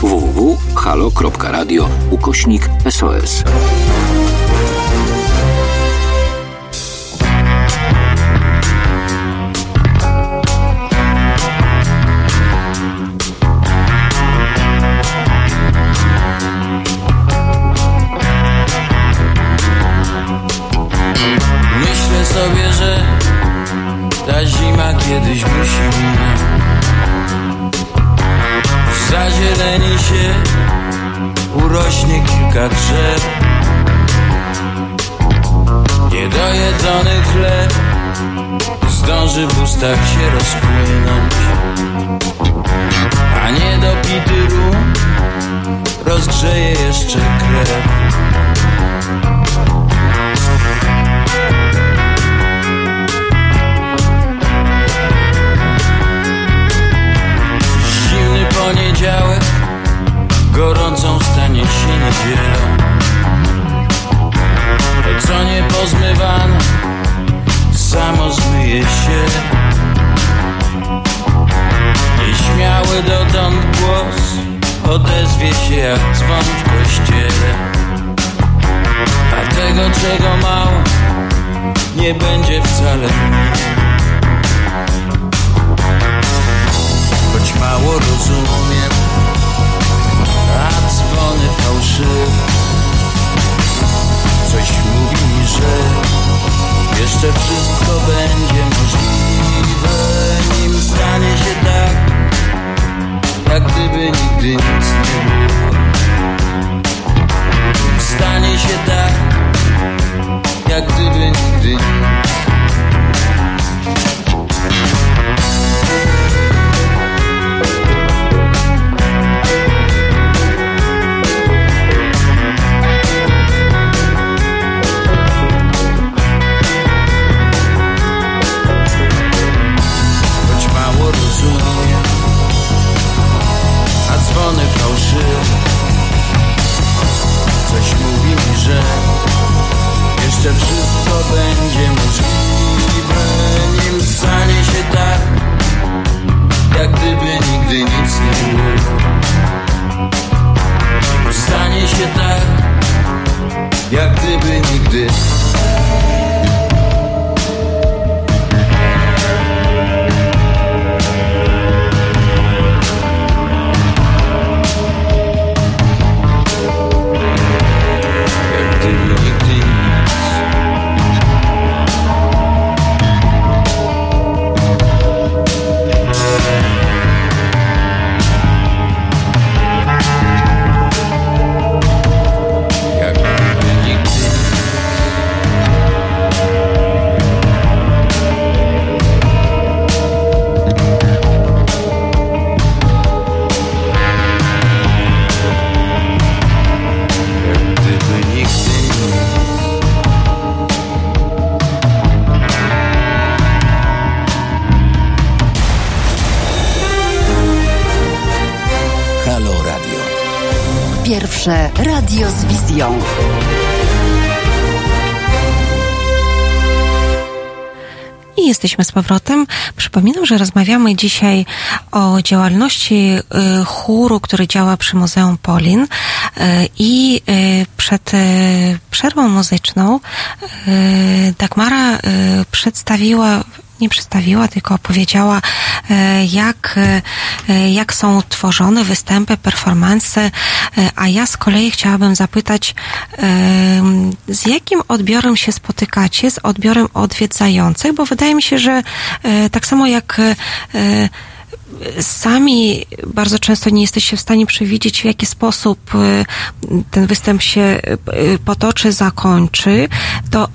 www.halo.radio ukośnik SOS. Myślę sobie, że ta zima kiedyś musi minąć Zazieleni się urośnie kilka drzew. Niedojedzony chleb zdąży w ustach się rozpłynąć. A niedopity rum rozgrzeje jeszcze krew poniedziałek Gorącą stanie się niedzielą To co nie pozmywano Samo zmyje się. Nieśmiały dotąd głos Odezwie się jak dzwon w kościele. A tego czego mało Nie będzie wcale mniej choć mało rozumiem, a dzwony fałszywe. Coś mówi mi, że jeszcze wszystko będzie możliwe, nim stanie się tak, jak gdyby nigdy nic nie było. Stanie się tak, jak gdyby nigdy nic. Że jeszcze wszystko będzie możliwe, Jesteśmy z powrotem. Przypominam, że rozmawiamy dzisiaj o działalności y, chóru, który działa przy Muzeum Polin. Y, I y, przed przerwą muzyczną Dagmara przedstawiła nie przedstawiła, tylko opowiedziała, e, jak, e, jak są tworzone występy, performanse, e, a ja z kolei chciałabym zapytać, z jakim odbiorem się spotykacie, z odbiorem odwiedzających, bo wydaje mi się, że tak samo jak sami bardzo często nie jesteście w stanie przewidzieć, w jaki sposób ten występ się potoczy, zakończy, to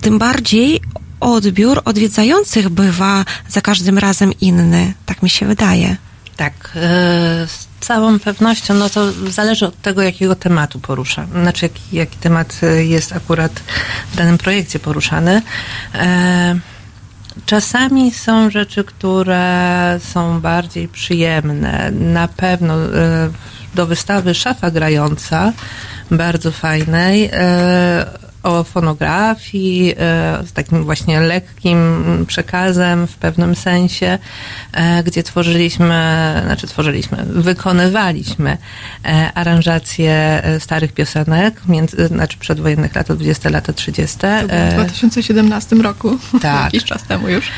tym bardziej odbiór odwiedzających bywa za każdym razem inny. Tak mi się wydaje. Tak, e, z całą pewnością, no to zależy od tego, jakiego tematu porusza. Znaczy, jaki, jaki temat e, jest akurat w danym projekcie poruszany. E, Czasami są rzeczy, które są bardziej przyjemne. Na pewno do wystawy Szafa Grająca, bardzo fajnej, o fonografii, e, z takim właśnie lekkim przekazem w pewnym sensie, e, gdzie tworzyliśmy, znaczy tworzyliśmy, wykonywaliśmy e, aranżacje starych piosenek, między, znaczy przedwojennych lat, 20 lata 30. To było w 2017 roku, tak. jakiś czas temu już.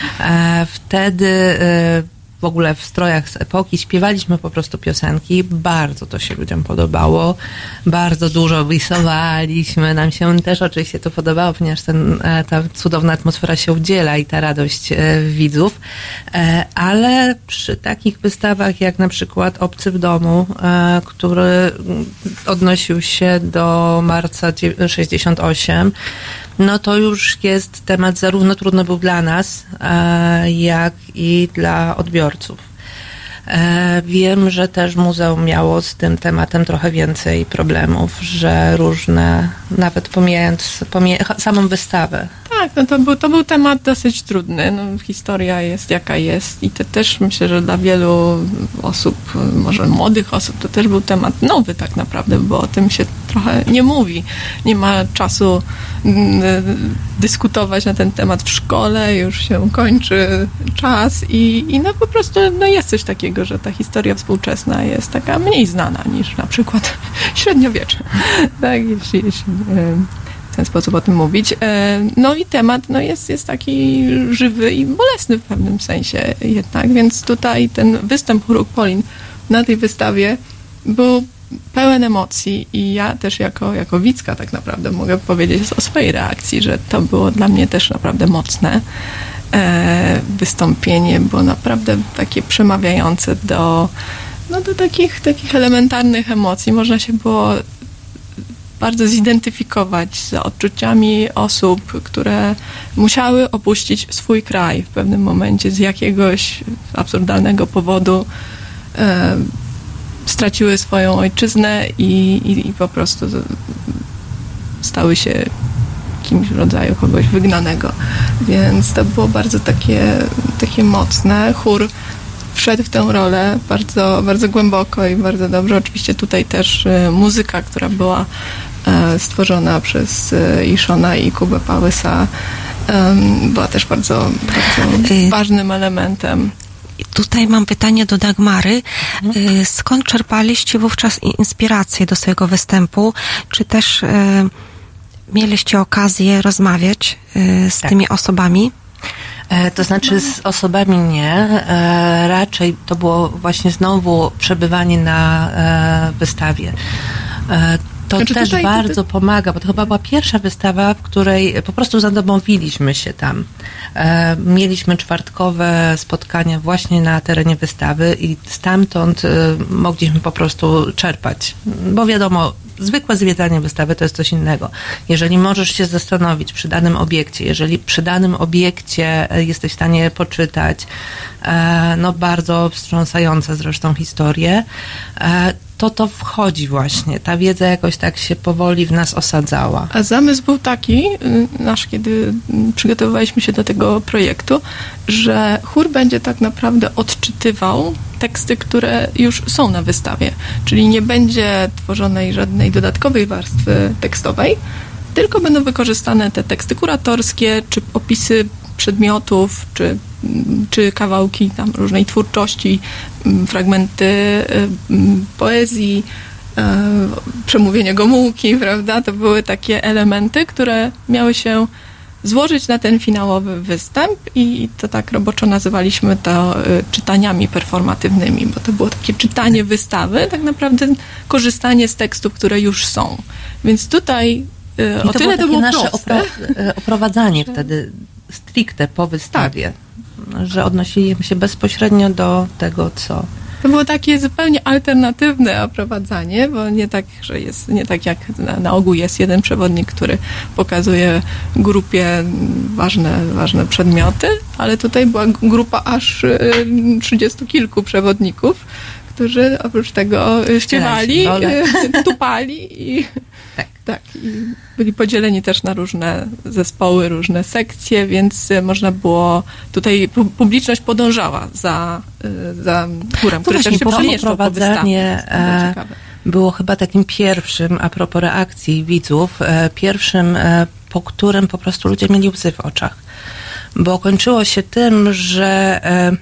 Wtedy w ogóle w strojach z epoki śpiewaliśmy po prostu piosenki. Bardzo to się ludziom podobało. Bardzo dużo wisowaliśmy. Nam się też oczywiście to podobało, ponieważ ten, e, ta cudowna atmosfera się udziela i ta radość e, widzów. E, Ale przy takich wystawach jak na przykład Obcy w domu, który mm, odnosił się do marca dzie- 68, no to już jest temat zarówno trudny był dla nas, e, jak i dla odbiorców. E, Wiem, że też muzeum miało z tym tematem trochę więcej problemów, że różne, nawet pomijając pomija, samą wystawę, Tak, no to był, to był temat dosyć trudny. No, historia jest jaka jest i to też myślę, że dla wielu osób, może młodych osób, to też był temat nowy tak naprawdę, bo o tym się trochę nie mówi. Nie ma czasu mm, dyskutować na ten temat w szkole, już się kończy czas i, i no po prostu no jest coś takiego, że ta historia współczesna jest taka mniej znana niż na przykład średniowiecze. Tak, jeśli, jeśli ten sposób o tym mówić. E, No i temat no jest, jest taki żywy i bolesny w pewnym sensie jednak, więc tutaj ten występ Chóruk Polin na tej wystawie był pełen emocji i ja też jako, jako widzka tak naprawdę mogę powiedzieć o swojej reakcji, że to było dla mnie też naprawdę mocne e, wystąpienie, było naprawdę takie przemawiające do, no do takich, takich elementarnych emocji. Można się było bardzo zidentyfikować z odczuciami osób, które musiały opuścić swój kraj w pewnym momencie z jakiegoś absurdalnego powodu. E, straciły swoją ojczyznę i, i, i po prostu stały się kimś w rodzaju kogoś wygnanego. Więc to było bardzo takie, takie mocne. Chór wszedł w tę rolę bardzo, bardzo głęboko i bardzo dobrze. Oczywiście tutaj też e, muzyka, która była stworzona przez e, Iszona i Kubę Pałysa była też bardzo, bardzo Y- ważnym elementem. Tutaj mam pytanie do Dagmary. Skąd czerpaliście wówczas inspirację do swojego występu? Czy też mieliście okazję rozmawiać z Tak. tymi osobami? E, To znaczy z osobami nie. E, Raczej to było właśnie znowu przebywanie na e, wystawie. E, To Znaczy też tutaj- bardzo pomaga, bo to chyba była pierwsza wystawa, w której po prostu zadomowiliśmy się tam. E, Mieliśmy czwartkowe spotkania właśnie na terenie wystawy i stamtąd e, mogliśmy po prostu czerpać. Bo wiadomo, zwykłe zwiedzanie wystawy to jest coś innego. Jeżeli możesz się zastanowić przy danym obiekcie, jeżeli przy danym obiekcie e, jesteś w stanie poczytać e, no bardzo wstrząsające zresztą historie, e, to to wchodzi właśnie. Ta wiedza jakoś tak się powoli w nas osadzała. A zamysł był taki, y, nasz, kiedy y, przygotowywaliśmy się do tego projektu, że chór będzie tak naprawdę odczytywał teksty, które już są na wystawie. Czyli nie będzie tworzonej żadnej dodatkowej warstwy tekstowej, tylko będą wykorzystane te teksty kuratorskie, czy opisy przedmiotów, czy, czy kawałki tam różnej twórczości, fragmenty y, poezji, e, przemówienie Gomułki, prawda? To były takie elementy, które miały się złożyć na ten finałowy występ i to tak roboczo nazywaliśmy to y, czytaniami performatywnymi, bo to było takie czytanie wystawy, tak naprawdę korzystanie z tekstów, które już są. Więc tutaj y, o to tyle było to było nasze proste. oprowadzanie wtedy stricte po wystawie, że odnosiliśmy się bezpośrednio do tego, co To było takie zupełnie alternatywne oprowadzanie, bo nie tak, że jest, nie tak jak na, na ogół jest jeden przewodnik, który pokazuje grupie ważne, ważne przedmioty, ale tutaj była grupa aż trzydziestu kilku przewodników, którzy oprócz tego y, śpiewali, y, tupali i Tak. i byli podzieleni też na różne zespoły, różne sekcje, więc y, można było, tutaj pu- publiczność podążała za, y, za chórem, który właśnie, też się przemieszczał po było e, było chyba takim pierwszym, a propos reakcji widzów, e, pierwszym, e, po którym po prostu ludzie mieli łzy w oczach. Bo kończyło się tym, że e,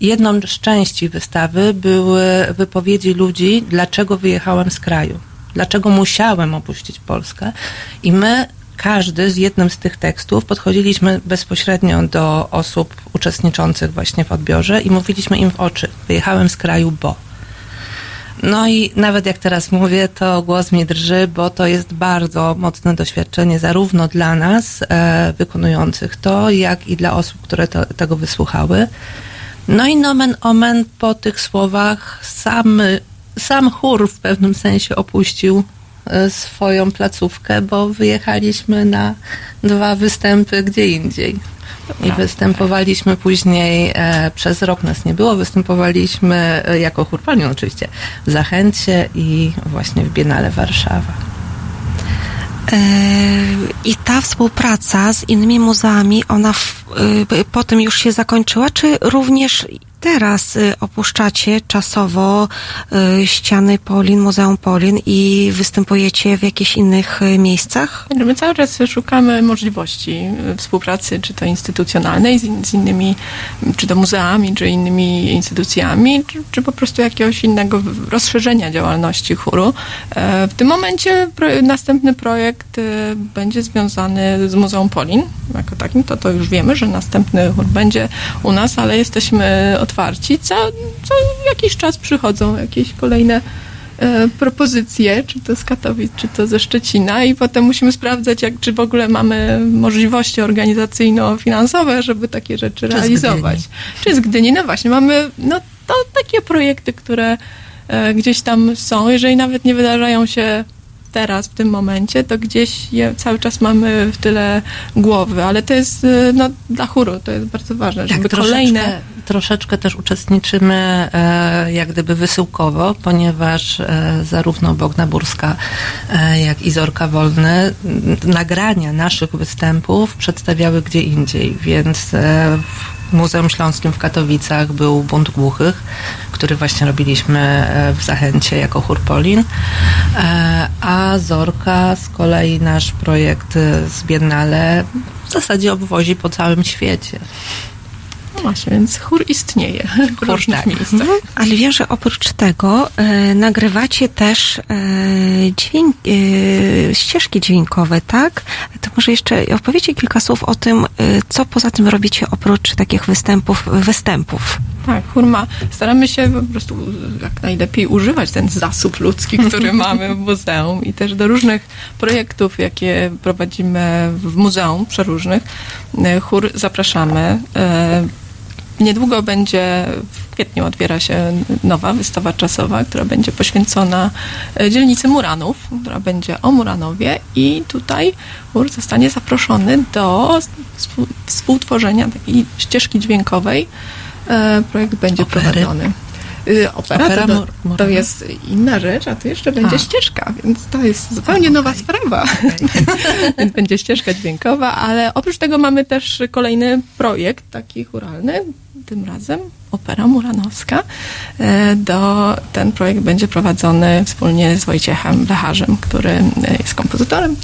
jedną z części wystawy były wypowiedzi ludzi, dlaczego wyjechałem z kraju, dlaczego musiałem opuścić Polskę. I my, każdy z jednym z tych tekstów, podchodziliśmy bezpośrednio do osób uczestniczących właśnie w odbiorze i mówiliśmy im w oczy: Wyjechałem z kraju, bo. No i nawet jak teraz mówię, to głos mi drży, bo to jest bardzo mocne doświadczenie zarówno dla nas e, wykonujących to, jak i dla osób, które to, tego wysłuchały. No i nomen omen po tych słowach sam, sam chór w pewnym sensie opuścił e, swoją placówkę, bo wyjechaliśmy na dwa występy gdzie indziej. I występowaliśmy później, e, przez rok nas nie było, występowaliśmy e, jako chór Palion oczywiście w Zachęcie i właśnie w Biennale Warszawa. E, I ta współpraca z innymi muzeami, ona w, y, potem już się zakończyła, czy również teraz y, opuszczacie czasowo y, ściany Polin, Muzeum Polin i występujecie w jakichś innych y, miejscach? My cały czas szukamy możliwości współpracy, czy to instytucjonalnej z, in, z innymi, czy to muzeami, czy innymi instytucjami, czy, czy po prostu jakiegoś innego rozszerzenia działalności chóru. E, W tym momencie następny projekt będzie związany z Muzeum Polin, jako takim, to to już wiemy, że następny chór będzie u nas, ale jesteśmy otwarci. Co, co jakiś czas przychodzą jakieś kolejne e, propozycje, czy to z Katowic, czy to ze Szczecina i potem musimy sprawdzać, jak, czy w ogóle mamy możliwości organizacyjno-finansowe, żeby takie rzeczy Czy z realizować. Gdyni. Czy z Gdyni? No właśnie, mamy no, to takie projekty, które e, gdzieś tam są, jeżeli nawet nie wydarzają się teraz, w tym momencie, to gdzieś je cały czas mamy w tyle głowy, ale to jest e, no, dla chóru, to jest bardzo ważne, żeby kolejne... Troszeczkę, też uczestniczymy e, jak gdyby wysyłkowo, ponieważ e, zarówno Bogna Burska, e, jak i Zorka Wolny nagrania naszych występów przedstawiały gdzie indziej, więc w Muzeum Śląskim w Katowicach był Bunt Głuchych, który właśnie robiliśmy w Zachęcie jako chór Polin, e, a Zorka z kolei nasz projekt z Biennale w zasadzie obwozi po całym świecie. No właśnie, więc chór istnieje w różnych tak. miejscach. Ale wiem, że oprócz tego e, nagrywacie też e, dźwięk, e, ścieżki dźwiękowe, tak? To może jeszcze opowiecie kilka słów o tym, co poza tym robicie oprócz takich występów, występów. Tak, chór Staramy się po prostu jak najlepiej używać ten zasób ludzki, który mamy w muzeum i też do różnych projektów, jakie prowadzimy w muzeum przeróżnych, chór zapraszamy. Niedługo będzie, w kwietniu otwiera się nowa wystawa czasowa, która będzie poświęcona e, dzielnicy Muranów, która będzie o Muranowie i tutaj chór zostanie zaproszony do współ- współtworzenia takiej ścieżki dźwiękowej. E, Projekt będzie Opery. prowadzony. Y, Opera, Opera to, to jest inna rzecz, a to jeszcze będzie A. ścieżka, więc to jest zupełnie nowa sprawa. więc będzie ścieżka dźwiękowa, ale oprócz tego mamy też kolejny projekt, taki churalny, tym razem Opera Muranowska. E, Do, ten projekt będzie prowadzony wspólnie z Wojciechem Lecharzem, który e, jest kompozytorem.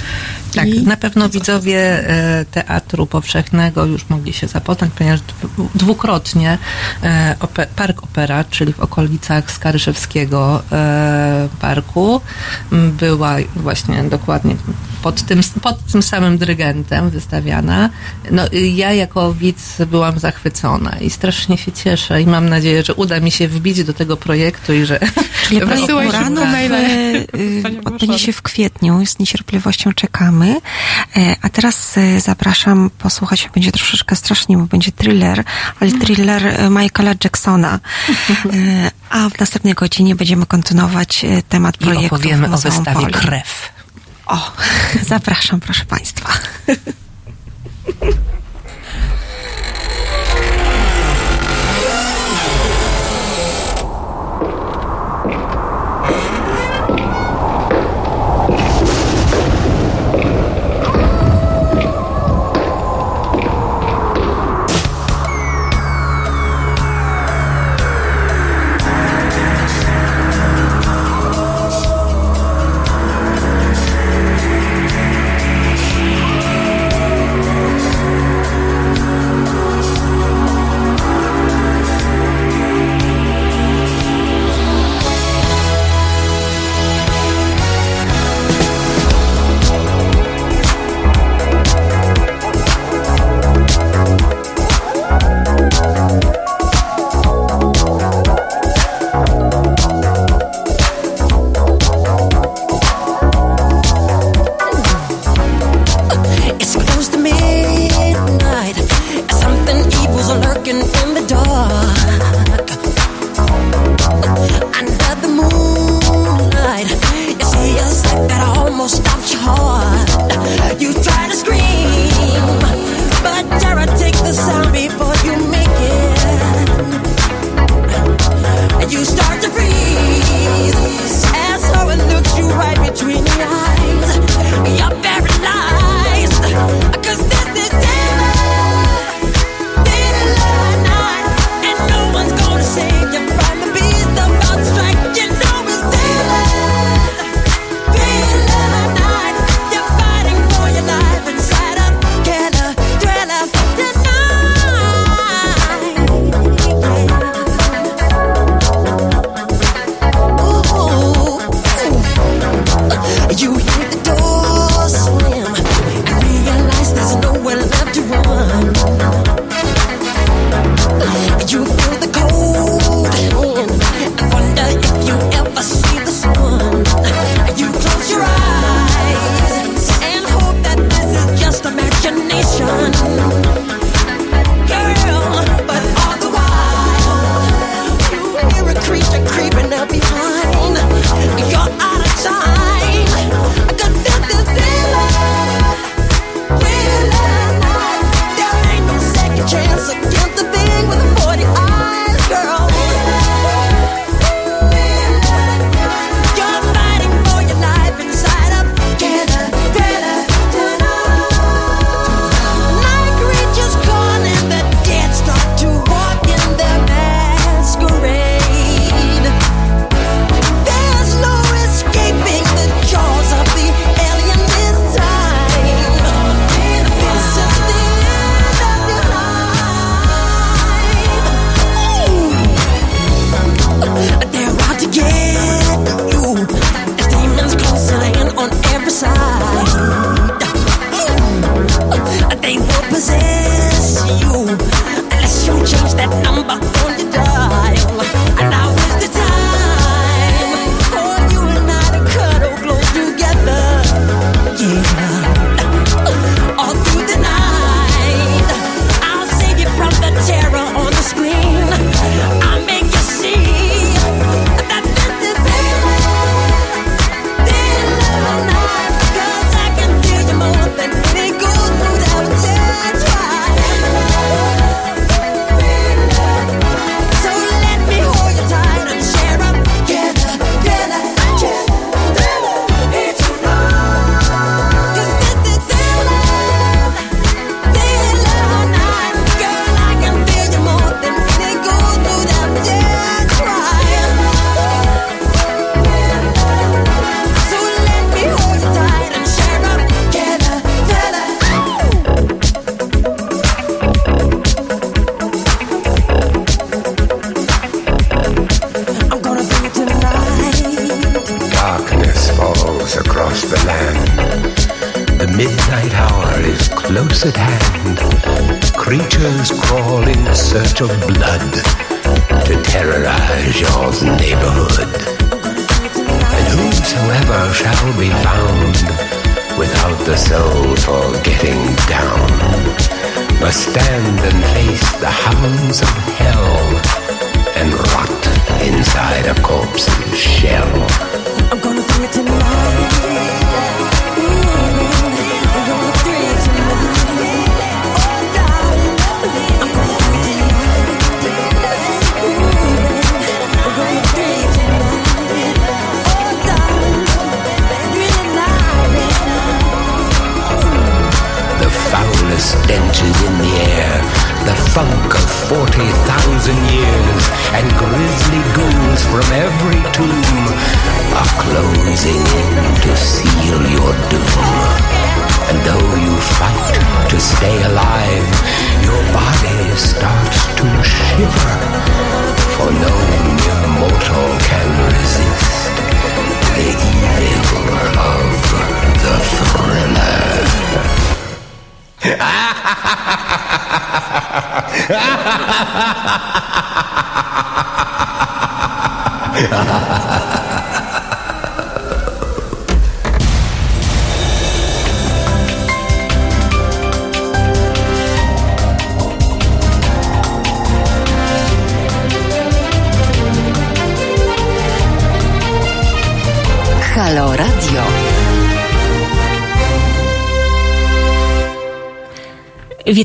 Tak, I- na pewno widzowie e, Teatru Powszechnego już mogli się zapoznać, ponieważ dwu- dwukrotnie Park Opera, czyli w okolicach Skaryszewskiego parku, była właśnie dokładnie pod tym, pod tym samym dyrygentem wystawiana. No, y, ja jako widz byłam zachwycona i strasznie się cieszę i mam nadzieję, że uda mi się wbić do tego projektu i że Czyli Wysyłaj Uranów maile. y, odbędzie się w kwietniu. Z niecierpliwością czekamy. E, A teraz e, zapraszam posłuchać, będzie troszeczkę strasznie, bo będzie thriller, ale thriller e, Michaela Jacksona. E, A w następnej godzinie będziemy kontynuować temat i projektu opowiemy o wystawie. Krew. O, zapraszam, proszę Państwa.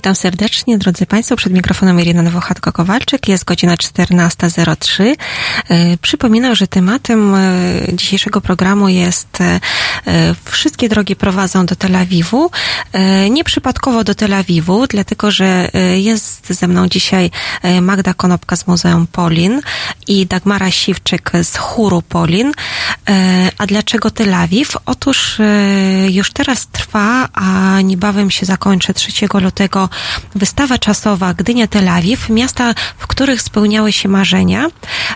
Witam serdecznie, drodzy Państwo. Przed mikrofonem Irina Nowochatko-Kowalczyk. Jest godzina 14.03. E, Przypominam, że tematem e, dzisiejszego programu jest e, Wszystkie drogi prowadzą do Tel Awiwu. Nieprzypadkowo do Tel Awiwu, dlatego że jest ze mną dzisiaj Magda Konopka z Muzeum Polin i Dagmara Siwczyk z chóru Polin. A dlaczego Tel Awiw? Otóż już teraz trwa, a niebawem się zakończy 3 lutego wystawa czasowa Gdynia-Tel Awiw, miasta, w których spełniały się marzenia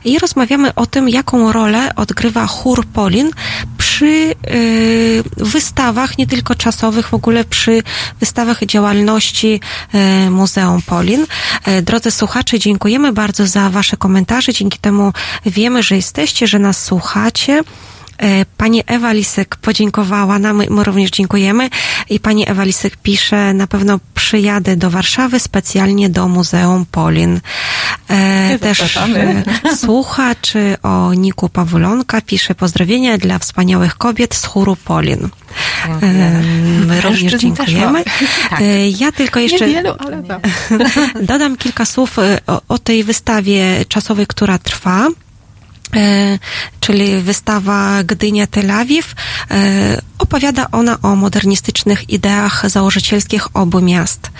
i rozmawiamy o tym, jaką rolę odgrywa chór Polin przy y, wystawach, nie tylko czasowych, w ogóle przy wystawach działalności y, Muzeum Polin. Y, drodzy słuchacze, dziękujemy bardzo za Wasze komentarze. Dzięki temu wiemy, że jesteście, że nas słuchacie. E, Pani Ewa Lisek podziękowała nam, my również dziękujemy. I pani Ewa Lisek pisze, na pewno przyjadę do Warszawy specjalnie do Muzeum Polin. E, też e, słuchacz o Niku Pawulonka pisze pozdrowienia dla wspaniałych kobiet z chóru Polin. E, my również dziękujemy. E, Ja tylko jeszcze tak. dodam kilka słów o, o tej wystawie czasowej, która trwa. E, czyli wystawa Gdynia Tel Awiw. E, opowiada ona o modernistycznych ideach założycielskich obu miast.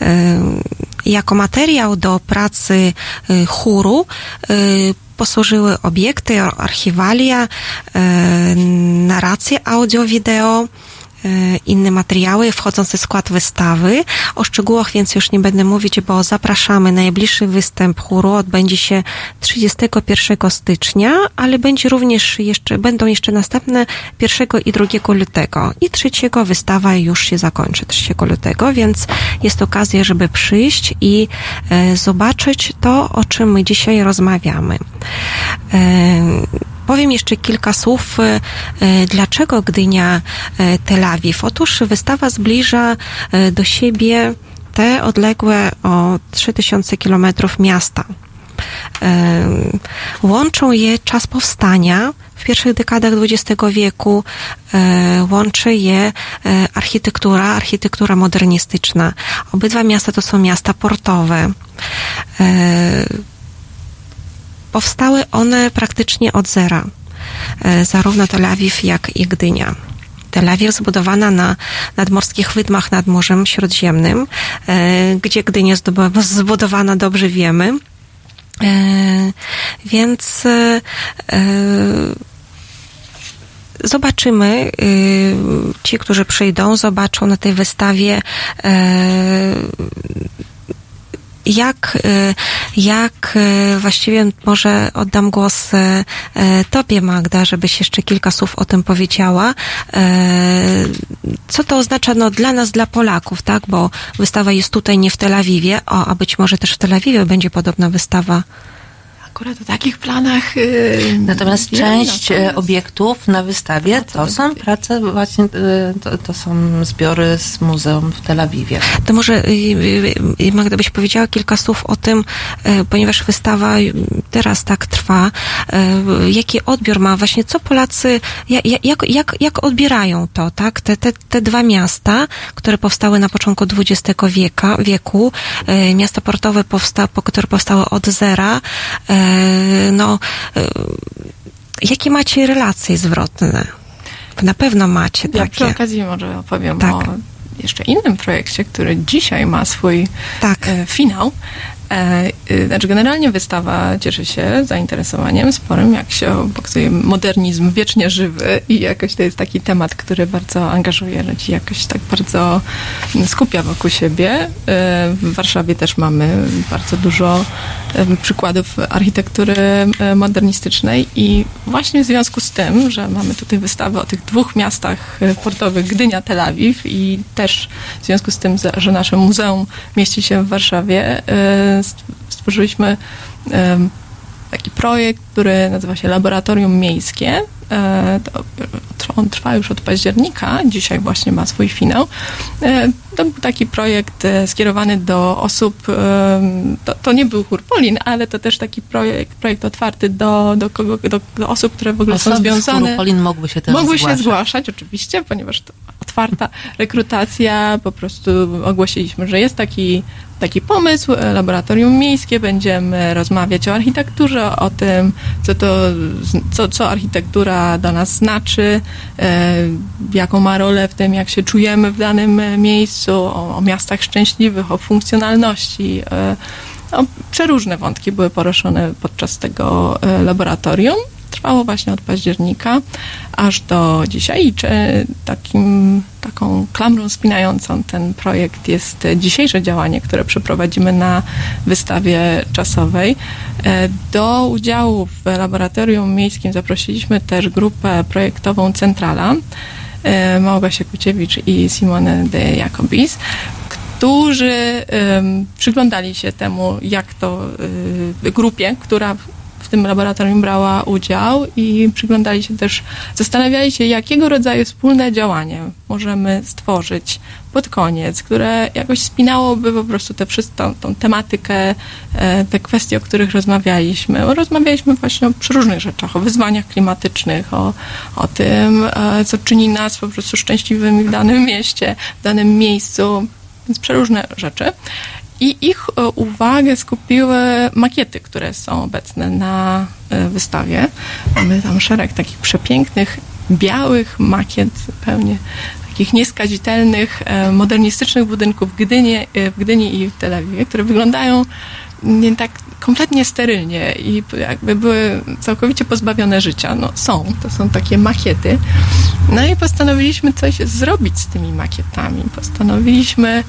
E, jako materiał do pracy chóru posłużyły obiekty, archiwalia, narracje audio-wideo, inne materiały wchodzące w skład wystawy. O szczegółach więc już nie będę mówić, bo zapraszamy. Najbliższy występ chóru odbędzie się 31 stycznia, ale będzie również jeszcze, będą jeszcze następne 1 i 2 lutego. I 3 wystawa już się zakończy 3 lutego, więc jest okazja, żeby przyjść i e, zobaczyć to, o czym my dzisiaj rozmawiamy. Powiem jeszcze kilka słów, e, e, dlaczego Gdynia e, Tel Awiw. Otóż wystawa zbliża do siebie te odległe o 3000 kilometrów miasta. Łączą je czas powstania w pierwszych dekadach XX wieku, łączy je architektura, architektura modernistyczna. Obydwa miasta to są miasta portowe. Powstały one praktycznie od zera, e, zarówno Tel Awiw, jak i Gdynia. Tel Awiw zbudowana na nadmorskich wydmach nad Morzem Śródziemnym, e, gdzie Gdynia zbudowana dobrze wiemy. E, Więc zobaczymy, ci, którzy przyjdą, zobaczą na tej wystawie jak, y, Jak e, właściwie może oddam głos e, Tobie, Magda, żebyś jeszcze kilka słów o tym powiedziała. Co to oznacza no, dla nas, dla Polaków, tak? Bo wystawa jest tutaj, nie w Tel Awiwie, a być może też w Tel Awiwie będzie podobna wystawa. Akurat o takich planach. Yy, Natomiast część e, natomiast- obiektów na wystawie to są prace właśnie, e, to, to są zbiory z muzeum w Tel Awiwie. To może y, y, y, Magda byś powiedziała kilka słów o tym, y, ponieważ wystawa y, teraz tak trwa, y, jaki odbiór ma właśnie, co Polacy, ja- ja- jak, jak, jak odbierają to, tak? Te, te, te dwa miasta, które powstały na początku XX wieka, wieku, y, miasta portowe, powsta, po- które powstały od zera, y, no, y, jakie macie relacje zwrotne? Na pewno macie Ja przy takie. okazji może opowiem Tak. o jeszcze innym projekcie, który dzisiaj ma swój Tak. e, finał. E, y, znaczy generalnie wystawa cieszy się zainteresowaniem sporym, jak się pokazuje modernizm wiecznie żywy i jakoś to jest taki temat, który bardzo angażuje ludzi, jakoś tak bardzo skupia wokół siebie. E, w Warszawie też mamy bardzo dużo przykładów architektury e, modernistycznej i właśnie w związku z tym, że mamy tutaj wystawę o tych dwóch miastach portowych, Gdynia, Tel Awiw i też w związku z tym, że nasze muzeum mieści się w Warszawie, stworzyliśmy taki projekt, który nazywa się Laboratorium Miejskie. E, on trwa już od października, dzisiaj właśnie ma swój finał. E, To był taki projekt e, skierowany do osób, em, to, to nie był Hurpolin, ale to też taki projekt, projekt otwarty do, do, kogo, do, do osób, które w ogóle są Osoby z związane. Hurupolin mogły się też Mogły zgłaszać. się zgłaszać, oczywiście, ponieważ to otwarta rekrutacja, po prostu ogłosiliśmy, że jest taki, taki pomysł, e, laboratorium miejskie, będziemy rozmawiać o architekturze, o tym, co to, co, co architektura dla nas znaczy, e, jaką ma rolę w tym, jak się czujemy w danym e, o, o miastach szczęśliwych, o funkcjonalności, e, no, przeróżne wątki były poruszone podczas tego e, laboratorium. Trwało właśnie od października aż do dzisiaj. I cze- takim, taką klamrą spinającą ten projekt jest e, dzisiejsze działanie, które przeprowadzimy na wystawie czasowej. E, Do udziału w laboratorium miejskim zaprosiliśmy też grupę projektową Centrala, e, Małgosia Kuciewicz i Simone de Jacobis, którzy przyglądali się temu, jak to y, grupie, która w tym laboratorium brała udział i przyglądali się też, zastanawiali się, jakiego rodzaju wspólne działanie możemy stworzyć pod koniec, które jakoś spinałoby po prostu tę wszystką tą tematykę, e, te kwestie, o których rozmawialiśmy. Rozmawialiśmy właśnie o przeróżnych rzeczach, o wyzwaniach klimatycznych, o, o tym, e, co czyni nas po prostu szczęśliwymi w danym mieście, w danym miejscu, więc przeróżne rzeczy. I ich e, uwagę skupiły makiety, które są obecne na wystawie. Mamy tam szereg takich przepięknych, białych makiet, zupełnie takich nieskazitelnych, e, modernistycznych budynków w Gdyni, e, w Gdyni i w Tel Awiwie, które wyglądają nie tak kompletnie sterylnie i jakby były całkowicie pozbawione życia. No są, to są takie makiety. No i postanowiliśmy coś zrobić z tymi makietami. Postanowiliśmy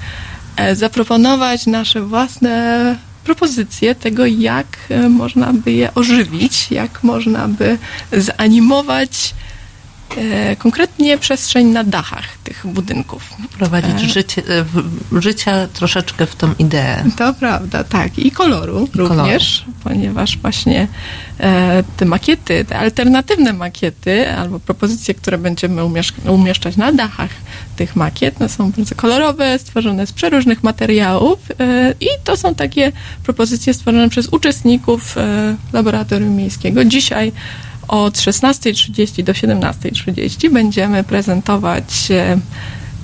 e, zaproponować nasze własne propozycje tego, jak można by je ożywić, jak można by zanimować konkretnie przestrzeń na dachach tych budynków. Prowadzić E, życie, e, życia troszeczkę w tą ideę. To prawda, tak. I koloru koloru. również, ponieważ właśnie e, te makiety, te alternatywne makiety albo propozycje, które będziemy umieszczać na dachach tych makiet, no są bardzo kolorowe, stworzone z przeróżnych materiałów e, i to są takie propozycje stworzone przez uczestników e, laboratorium miejskiego. Dzisiaj od 16.30 do 17.30 będziemy prezentować e,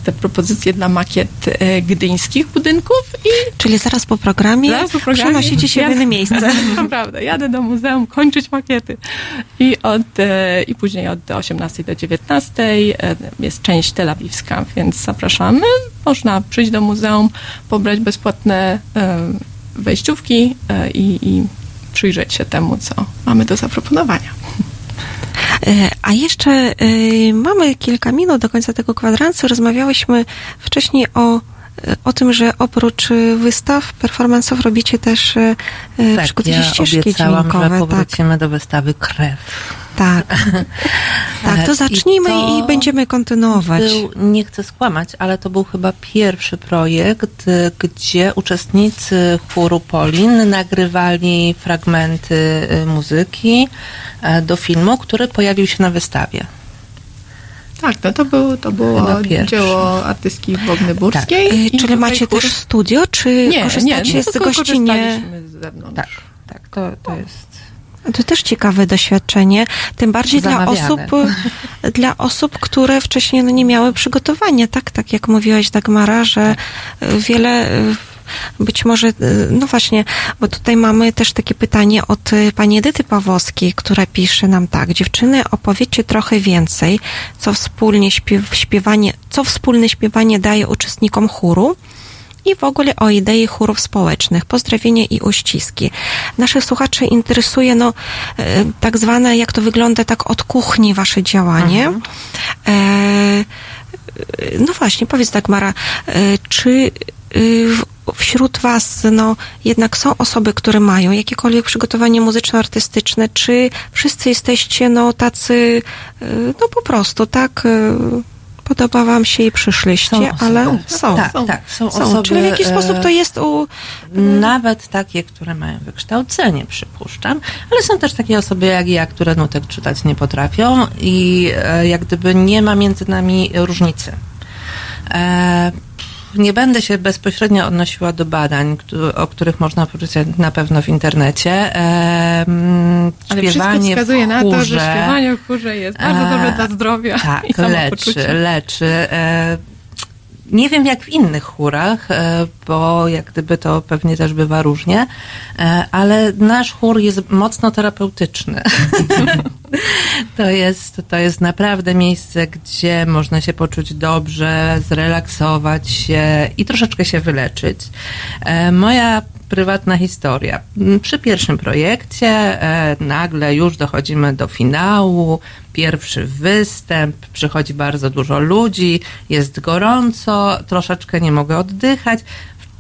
te propozycje dla makiet e, gdyńskich budynków i Czyli zaraz po programie, Zaraz po programie przenosicie się w inne miejsce. To prawda, jadę do muzeum kończyć makiety. I, od, e, I później od 18 do 19 e, jest część telawiwska, więc zapraszamy. Można przyjść do muzeum, pobrać bezpłatne wejściówki i, i przyjrzeć się temu, co mamy do zaproponowania. E, A jeszcze e, mamy kilka minut do końca tego kwadransu. Rozmawiałyśmy wcześniej o o tym, że oprócz e, wystaw, performance'ów robicie też, e, e, Tak, przygotujecie ja ścieżki obiecałam, że dźwiękowe. Tak, powrócimy do wystawy Krew. Tak. tak, to zacznijmy i i, to będziemy kontynuować. Był, nie chcę skłamać, ale to był chyba pierwszy projekt, gdzie uczestnicy chóru Polin nagrywali fragmenty y, muzyki e, do filmu, który pojawił się na wystawie. Tak, no to, był, to było dzieło artystki Bogny Burskiej. E, i Czyli macie chór- też studio, czy nie, korzystacie nie, no z tylko gościnie? z zewnątrz. Tak, tak, to, to jest. To też ciekawe doświadczenie, tym bardziej dla osób, dla osób, które wcześniej no, nie miały przygotowania, tak, tak jak mówiłaś Dagmara, że Tak. wiele y, być może, y, no właśnie, bo tutaj mamy też takie pytanie od pani Edyty Pawłowskiej, która pisze nam tak, dziewczyny opowiedzcie trochę więcej, co wspólnie śpiew, śpiewanie, co wspólne śpiewanie daje uczestnikom chóru, i w ogóle o idei chórów społecznych. Pozdrowienie i uściski. Naszych słuchaczy interesuje, no, e, tak zwane, jak to wygląda tak od kuchni wasze działanie. E, e, no właśnie, powiedz Dagmara, e, czy wśród was, no, jednak są osoby, które mają jakiekolwiek przygotowanie muzyczno-artystyczne, czy wszyscy jesteście, no, tacy, no, po prostu, tak, podoba wam się i przyszliście, Są osoby. ale są. Tak, tak, są osoby, Czyli w jakiś e, sposób to jest u... Nawet takie, które mają wykształcenie, przypuszczam, ale są też takie osoby jak ja, które nutek czytać nie potrafią i e, jak gdyby nie ma między nami różnicy. E, nie będę się bezpośrednio odnosiła do badań, o których można poczytać na pewno w internecie. E, mm, Ale wszystko wskazuje na to, że śpiewanie w chórze jest bardzo E, dobre dla zdrowia i tak, leczy, samopoczucia. leczy. E, nie wiem jak w innych chórach, e, bo jak gdyby to pewnie też bywa różnie, e, ale nasz chór jest mocno terapeutyczny. to, jest, to jest naprawdę miejsce, gdzie można się poczuć dobrze, zrelaksować się i troszeczkę się wyleczyć. E, Moja prywatna historia. M, Przy pierwszym projekcie e, nagle już dochodzimy do finału, pierwszy występ, przychodzi bardzo dużo ludzi, jest gorąco, troszeczkę nie mogę oddychać.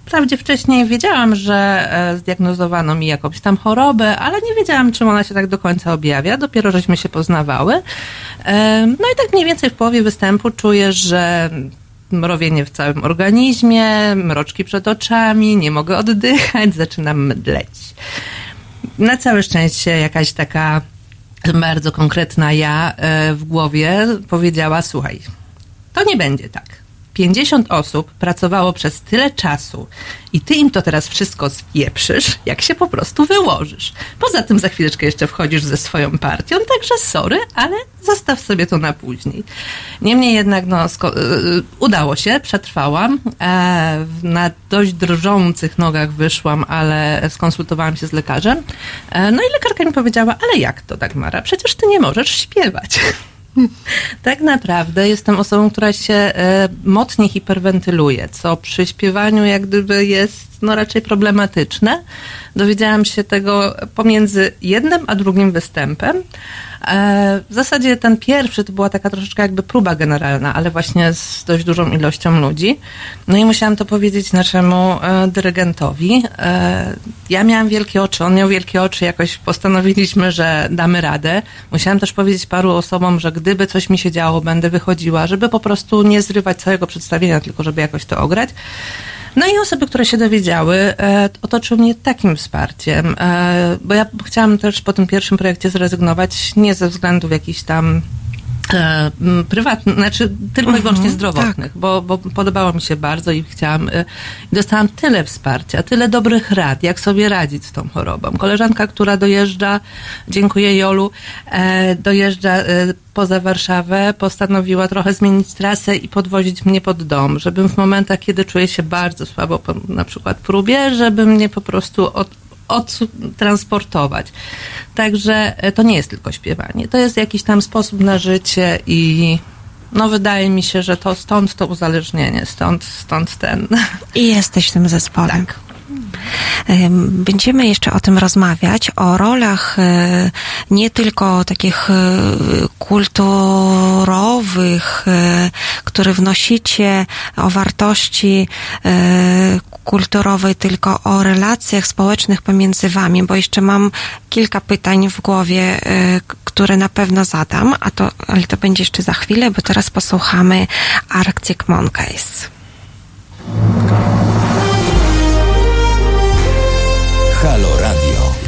Wprawdzie wcześniej wiedziałam, że e, zdiagnozowano mi jakąś tam chorobę, ale nie wiedziałam, czym ona się tak do końca objawia. Dopiero żeśmy się poznawały. E, No i tak mniej więcej w połowie występu czuję, że mrowienie w całym organizmie, mroczki przed oczami, nie mogę oddychać, zaczynam mdleć. Na całe szczęście jakaś taka bardzo konkretna ja e, w głowie powiedziała: Słuchaj, to nie będzie tak. 50 osób pracowało przez tyle czasu i ty im to teraz wszystko spieprzysz, jak się po prostu wyłożysz. Poza tym za chwileczkę jeszcze wchodzisz ze swoją partią, także sorry, ale zostaw sobie to na później. Niemniej jednak no, y, udało się, przetrwałam. E, na dość drżących nogach wyszłam, ale skonsultowałam się z lekarzem. E, no i lekarka mi powiedziała, ale jak to Dagmara? Przecież ty nie możesz śpiewać. Tak naprawdę jestem osobą, która się e, mocniej hiperwentyluje, co przy śpiewaniu jak gdyby jest no, raczej problematyczne. Dowiedziałam się tego pomiędzy jednym a drugim występem. E, w zasadzie ten pierwszy to była taka troszeczkę jakby próba generalna, ale właśnie z dość dużą ilością ludzi. No i musiałam to powiedzieć naszemu e, dyrygentowi. E, ja miałam wielkie oczy, on miał wielkie oczy, jakoś postanowiliśmy, że damy radę. Musiałam też powiedzieć paru osobom, że gdyby coś mi się działo, będę wychodziła, żeby po prostu nie zrywać całego przedstawienia, tylko żeby jakoś to ograć. No i osoby, które się dowiedziały, e, otoczyły mnie takim wsparciem, e, bo ja chciałam też po tym pierwszym projekcie zrezygnować, nie ze względów jakichś tam e, prywatnych, znaczy tylko i Mhm, wyłącznie zdrowotnych, bo, bo podobało mi się bardzo i chciałam, e, dostałam tyle wsparcia, tyle dobrych rad, jak sobie radzić z tą chorobą. Koleżanka, która dojeżdża, dziękuję Jolu, e, dojeżdża e, poza Warszawę, postanowiła trochę zmienić trasę i podwozić mnie pod dom, żebym w momentach, kiedy czuję się bardzo słabo, po na przykład próbie, żeby mnie po prostu od, odtransportować. Także e, to nie jest tylko śpiewanie. To jest jakiś tam sposób na życie i no wydaje mi się, że to stąd to uzależnienie, stąd, stąd ten. I jesteś tym zespołem. Tak. Em, będziemy jeszcze o tym rozmawiać, o rolach e, nie tylko takich e, kulturowych, e, które wnosicie, o wartości kulturowej, tylko o relacjach społecznych pomiędzy wami, bo jeszcze mam kilka pytań w głowie, które na pewno zadam, a to, ale to będzie jeszcze za chwilę, bo teraz posłuchamy Arctic Monkeys.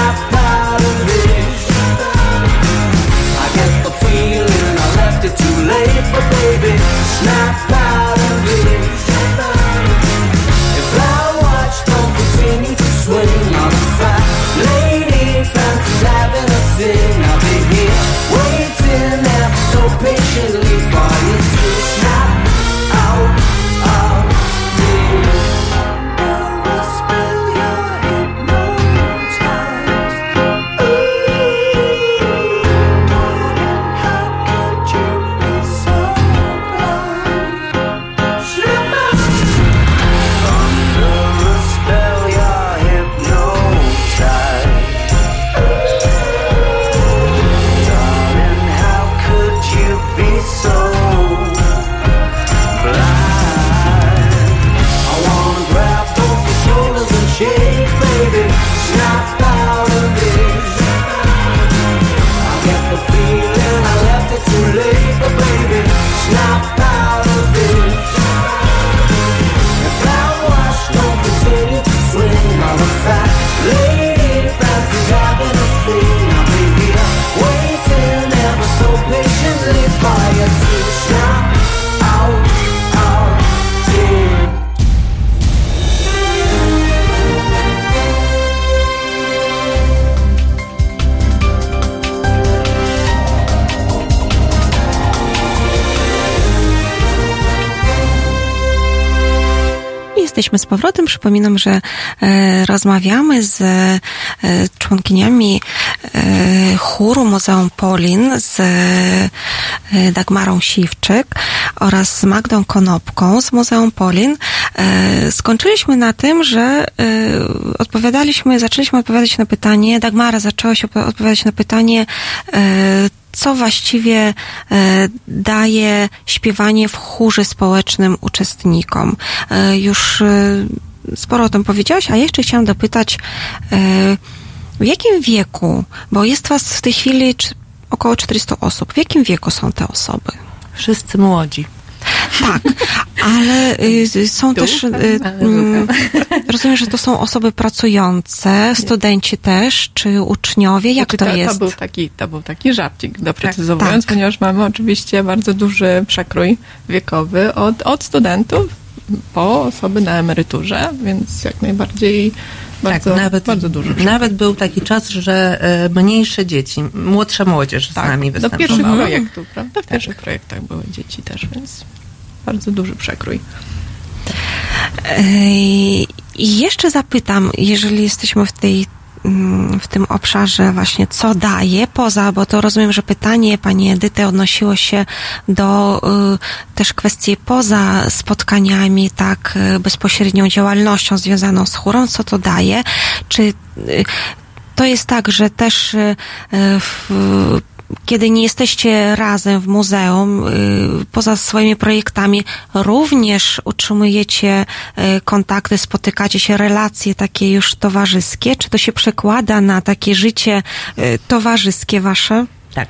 stop. Przypominam, że e, rozmawiamy z e, członkiniami e, chóru Muzeum Polin, z Dagmarą Siwczyk oraz z Magdą Konopką z Muzeum Polin. Skończyliśmy na tym, że odpowiadaliśmy, zaczęliśmy odpowiadać na pytanie, Dagmara zaczęła się odpowiadać na pytanie, co właściwie daje śpiewanie w chórze społecznym uczestnikom. Już sporo o tym powiedziałaś, a jeszcze chciałam dopytać, e, w jakim wieku, bo jest was w tej chwili około 400 osób, w jakim wieku są te osoby? Wszyscy młodzi. Tak, ale y, są Tu? też, y, mm, rozumiem, że to są osoby pracujące, studenci też, czy uczniowie, jak Znaczy, to to, jest? To był taki, to był taki żarcik, doprecyzowując, Tak. ponieważ mamy oczywiście bardzo duży przekrój wiekowy od, od studentów po osoby na emeryturze, więc jak najbardziej bardzo, tak, nawet, bardzo duży Nawet był taki czas, że e, mniejsze dzieci, młodsza młodzież z nami Do występowała. pierwszych projektów, prawda? W pierwszych projektach były dzieci też, więc bardzo duży przekrój. Ej, I jeszcze zapytam, jeżeli jesteśmy w tej w tym obszarze właśnie, co daje poza, bo to rozumiem, że pytanie pani Edyty odnosiło się do y, też kwestii poza spotkaniami, tak, y, bezpośrednią działalnością związaną z chórą, co to daje, czy y, to jest tak, że też y, y, w, kiedy nie jesteście razem w muzeum, y, poza swoimi projektami, również utrzymujecie y, kontakty, spotykacie się, relacje takie już towarzyskie? Czy to się przekłada na takie życie y, towarzyskie wasze? Tak.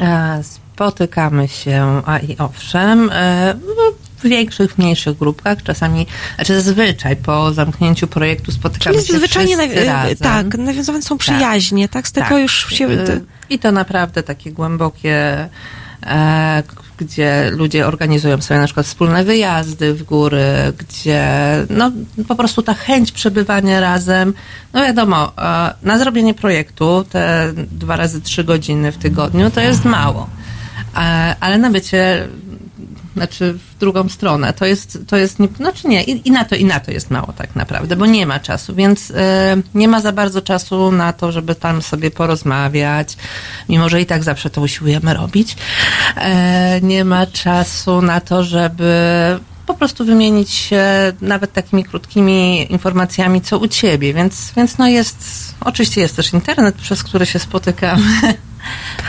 E, Spotykamy się, a i owszem, e, no, w większych, mniejszych grupkach, czasami, znaczy zazwyczaj po zamknięciu projektu spotykamy Czyli się zwyczajnie wszyscy nawi- razem. tak, nawiązywane są przyjaźnie, tak? Z tego już się... Y, I to naprawdę takie głębokie, e, gdzie ludzie organizują sobie na przykład wspólne wyjazdy w góry, gdzie no, po prostu ta chęć przebywania razem, no wiadomo, e, na zrobienie projektu te dwa razy trzy godziny w tygodniu to jest mało, e, ale na bycie znaczy w drugą stronę. To jest, to jest nie, znaczy nie, i, i na to, i na to jest mało tak naprawdę, bo nie ma czasu, więc e, nie ma za bardzo czasu na to, żeby tam sobie porozmawiać, mimo że i tak zawsze to usiłujemy robić. E, nie ma czasu na to, żeby po prostu wymienić się nawet takimi krótkimi informacjami, co u ciebie, więc, więc no jest, oczywiście jest też internet, przez który się spotykamy.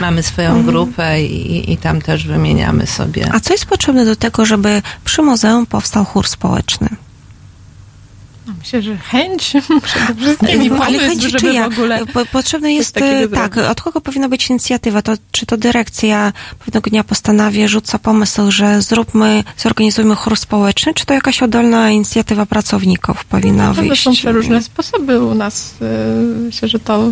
Mamy swoją Mhm. grupę i, i tam też wymieniamy sobie. A co jest potrzebne do tego, żeby przy muzeum powstał chór społeczny? Myślę, że chęć przede wszystkim i Ale pomysł, chęć żeby czyja? w ogóle Po, potrzebne jest, e, tak, zrobić. od kogo powinna być inicjatywa? To, czy to dyrekcja pewnego dnia postanawia, rzuca pomysł, że zróbmy, zorganizujmy chór społeczny, czy to jakaś oddolna inicjatywa pracowników powinna Na pewno wyjść? są przeróżne sposoby u nas. y, Myślę, że to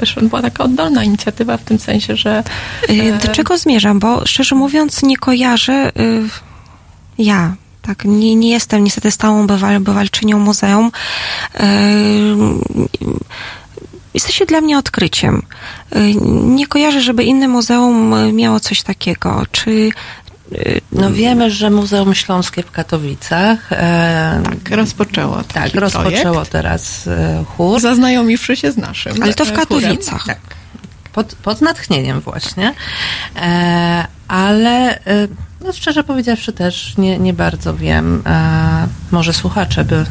też była taka oddolna inicjatywa w tym sensie, że Y, Do czego zmierzam? Bo szczerze mówiąc nie kojarzę y, ja. Tak, nie, nie jestem niestety stałą bywal, bywalczynią muzeum. Y, Jesteście dla mnie odkryciem. Nie kojarzę, żeby inne muzeum miało coś takiego. Czy No wiemy, że Muzeum Śląskie w Katowicach e, tak, rozpoczęło. tak, rozpoczęło projekt. teraz e, chór. Zaznajomiwszy się z naszym. Ale to w e, chórem. Katowicach. Tak. Pod, pod natchnieniem właśnie. E, ale e, no szczerze powiedziawszy też nie, nie bardzo wiem. E, może słuchacze by...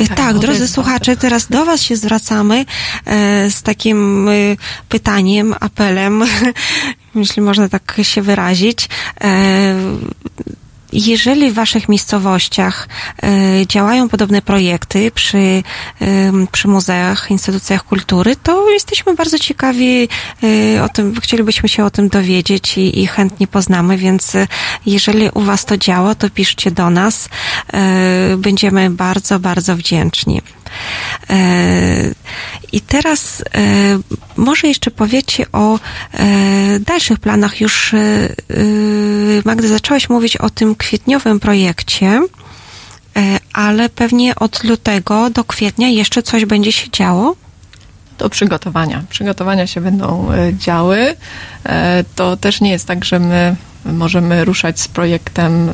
Y, Tak, drodzy słuchacze, teraz do Was się zwracamy e, z takim y, pytaniem, apelem, jeśli można tak się wyrazić. E, jeżeli w Waszych miejscowościach e, działają podobne projekty przy, em, przy muzeach, instytucjach kultury, to jesteśmy bardzo ciekawi e, o tym, chcielibyśmy się o tym dowiedzieć i, i chętnie poznamy, więc e, jeżeli u Was to działa, to piszcie do nas. E, Będziemy bardzo, bardzo wdzięczni. E, I teraz e, może jeszcze powiecie o e, dalszych planach. Już Magda, zaczęłaś mówić o tym kwietniowym projekcie, ale pewnie od lutego do kwietnia jeszcze coś będzie się działo. Do przygotowania. Przygotowania się będą działy. To też nie jest tak, że my możemy ruszać z projektem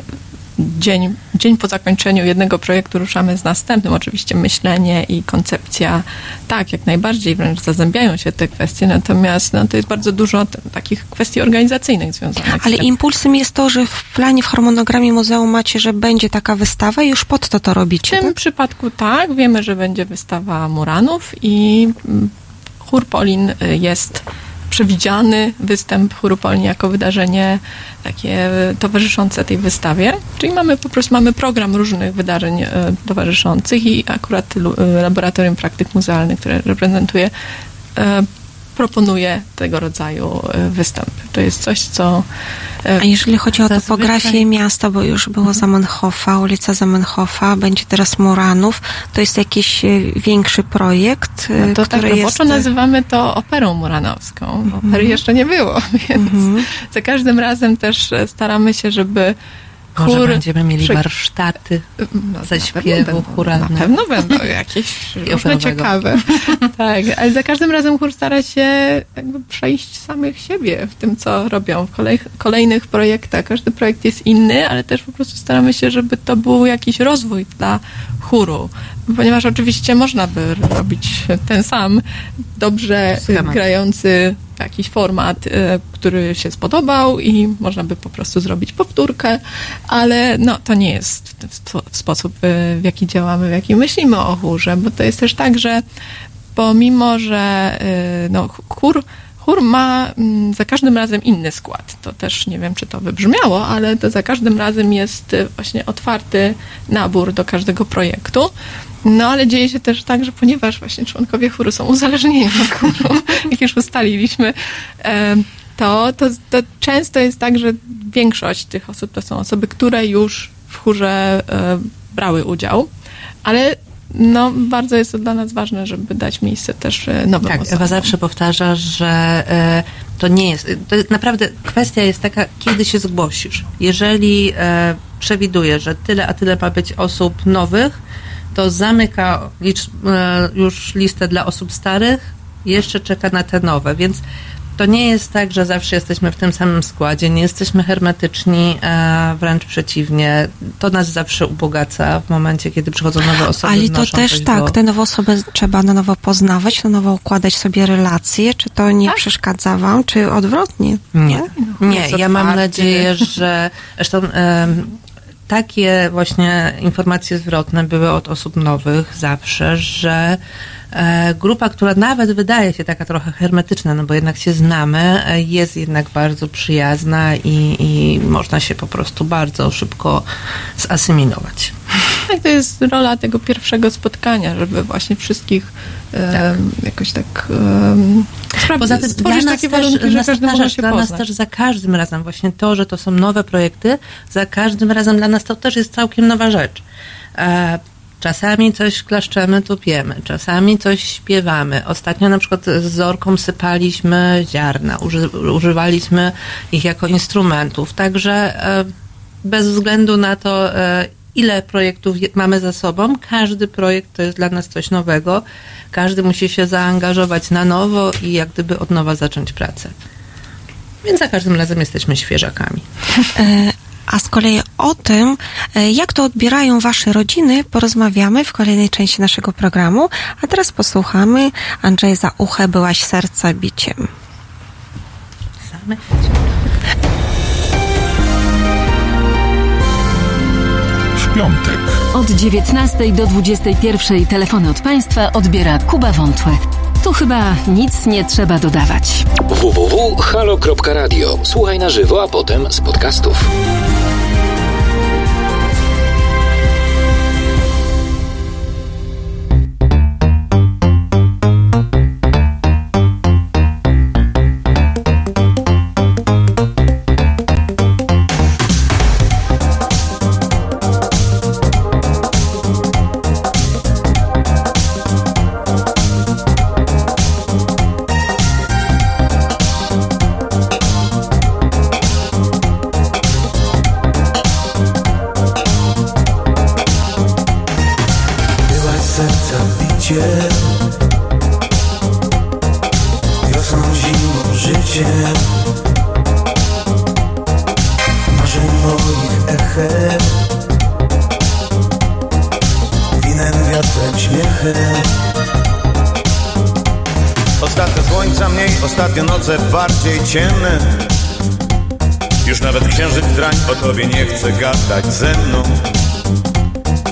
dzień, dzień po zakończeniu jednego projektu ruszamy z następnym. Oczywiście myślenie i koncepcja, tak, jak najbardziej, wręcz zazębiają się te kwestie, natomiast no, to jest bardzo dużo takich kwestii organizacyjnych związanych Ale z tym. impulsem jest to, że w planie, w harmonogramie muzeum macie, że będzie taka wystawa i już pod to to W robicie. tym Tak? przypadku tak, wiemy, że będzie wystawa Muranów i mm, chór Polin y, jest przewidziany występ chóru Polni jako wydarzenie takie e, towarzyszące tej wystawie. Czyli mamy po prostu mamy program różnych wydarzeń e, towarzyszących i akurat e, Laboratorium Praktyk Muzealnych, które reprezentuje, proponuje tego rodzaju e, występy. To jest coś, co... e, A jeżeli chodzi o topografię miasta, bo już było Zamenhofa, ulica Zamenhofa, będzie teraz Muranów, to jest jakiś e, większy projekt, No to tak który roboczo jest... nazywamy to operą muranowską. bo Opery jeszcze nie było, więc Mhm. za każdym razem też staramy się, żeby Może chór... będziemy mieli przy- warsztaty No, ze śpiewu będą, chóralne. Na pewno będą jakieś różne ciekawe. tak, ale za każdym razem chór stara się jakby przejść samych siebie w tym, co robią w kolej, kolejnych projektach. Każdy projekt jest inny, ale też po prostu staramy się, żeby to był jakiś rozwój dla chóru. Ponieważ oczywiście można by robić ten sam, dobrze Schemat. grający jakiś format, e, który się spodobał i można by po prostu zrobić powtórkę, ale no, to nie jest sposób, e, w jaki działamy, w jaki myślimy o chórze, bo to jest też tak, że pomimo, że e, no, chór, chór ma mm, za każdym razem inny skład. To też nie wiem, czy to wybrzmiało, ale to za każdym razem jest e, właśnie otwarty nabór do każdego projektu. No ale dzieje się też tak, że ponieważ właśnie członkowie chóru są uzależnieni od chóru, jak już ustaliliśmy, to, to, to często jest tak, że większość tych osób to są osoby, które już w chórze e, brały udział, ale no, bardzo jest to dla nas ważne, żeby dać miejsce też e, nowym Tak, osobom. Ewa zawsze powtarza, że e, to nie jest. To jest naprawdę kwestia jest taka, kiedy się zgłosisz. Jeżeli e, przewiduje, że tyle a tyle ma być osób nowych, to zamyka licz, już listę dla osób starych, jeszcze czeka na te nowe, więc to nie jest tak, że zawsze jesteśmy w tym samym składzie, nie jesteśmy hermetyczni, e, wręcz przeciwnie. To nas zawsze ubogaca w momencie, kiedy przychodzą nowe osoby. Ale to też coś tak, do- te nowe osoby trzeba na nowo poznawać, na nowo układać sobie relacje. Czy to nie przeszkadza wam, czy odwrotnie? Nie, nie. jest Ja mam nadzieję, że zresztą em, takie właśnie informacje zwrotne były od osób nowych zawsze, że e, grupa, która nawet wydaje się taka trochę hermetyczna, no bo jednak się znamy, e, jest jednak bardzo przyjazna i, i można się po prostu bardzo szybko zasymilować. Tak, to jest rola tego pierwszego spotkania, żeby właśnie wszystkich em, jakoś tak um, Poza tym dla stworzyć nas takie też, warunki, że nas każdy też- może się dla nas poznać. też za każdym razem właśnie to, że to są nowe projekty, za każdym razem dla nas to też jest całkiem nowa rzecz. E, Czasami coś klaszczemy, tupiemy, czasami coś śpiewamy. Ostatnio na przykład z Zorką sypaliśmy ziarna, uży, używaliśmy ich jako instrumentów, także e, bez względu na to, e, ile projektów je- mamy za sobą, każdy projekt to jest dla nas coś nowego. Każdy musi się zaangażować na nowo i jak gdyby od nowa zacząć pracę. Więc za każdym razem jesteśmy świeżakami. E, A z kolei o tym, e, jak to odbierają wasze rodziny, porozmawiamy w kolejnej części naszego programu. A teraz posłuchamy Andrzej Zauche, byłaś serca biciem. Same piątek. Od 19 do 21 telefony od Państwa odbiera Kuba Wątłe. Tu chyba nic nie trzeba dodawać. www.halo.radio. Słuchaj na żywo, a potem z podcastów. Ciemne. Już nawet księżyc drań o tobie nie chce gadać ze mną.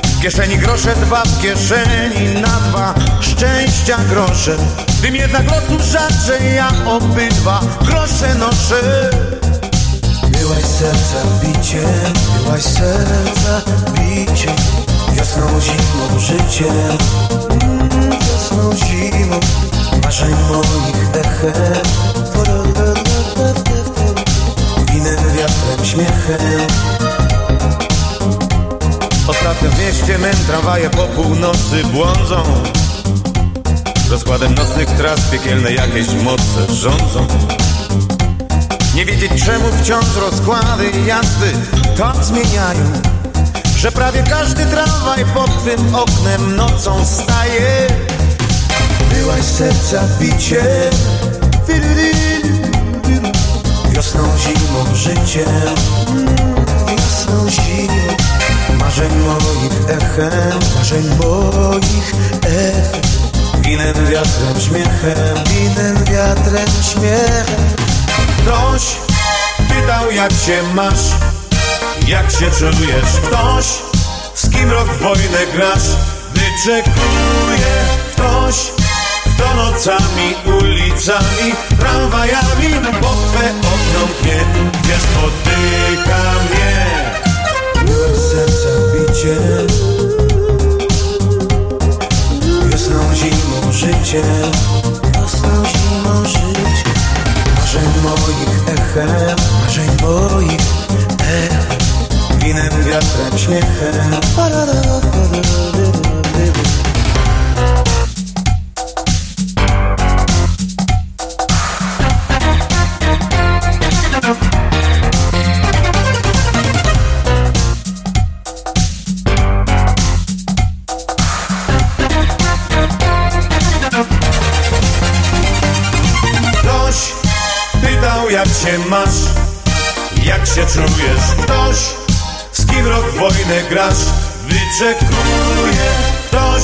W kieszeni grosze dwa, w kieszeni na dwa. Szczęścia grosze. Tym jednak losu rzaczej ja obydwa grosze noszę. Byłaś serca biciem, byłaś serca biciem Wiosną, zimą, życiem. Mm, Wiosną, zimą, marzeń moich echem wiatrem, śmiechem Ostatnio w mieście mym tramwaje po północy błądzą. Rozkładem nocnych tras piekielne jakieś moce rządzą. Nie wiedzieć czemu wciąż rozkłady jazdy tak zmieniają Że prawie każdy tramwaj pod twym oknem nocą staje. Byłaś serca biciem Wiosną, zimą, życiem. Wiosną, zimą. Marzeń moich echem Marzeń moich echem. Winem, wiatrem, śmiechem. Winem, wiatrem, śmiechem. Ktoś pytał jak się masz Jak się czujesz. Ktoś z kim rok wojnę grasz. Wyczekuje ktoś Kto nocami, ulicami Tramwajami pod twe okno mnie Gdzie spotyka mnie. Byłaś serca biciem Wiosną, zimą, życiem Wiosną, zimą, życiem Marzeń moich echem Marzeń moich echem Winem, wiatrem, śmiechem Wyczekuje ktoś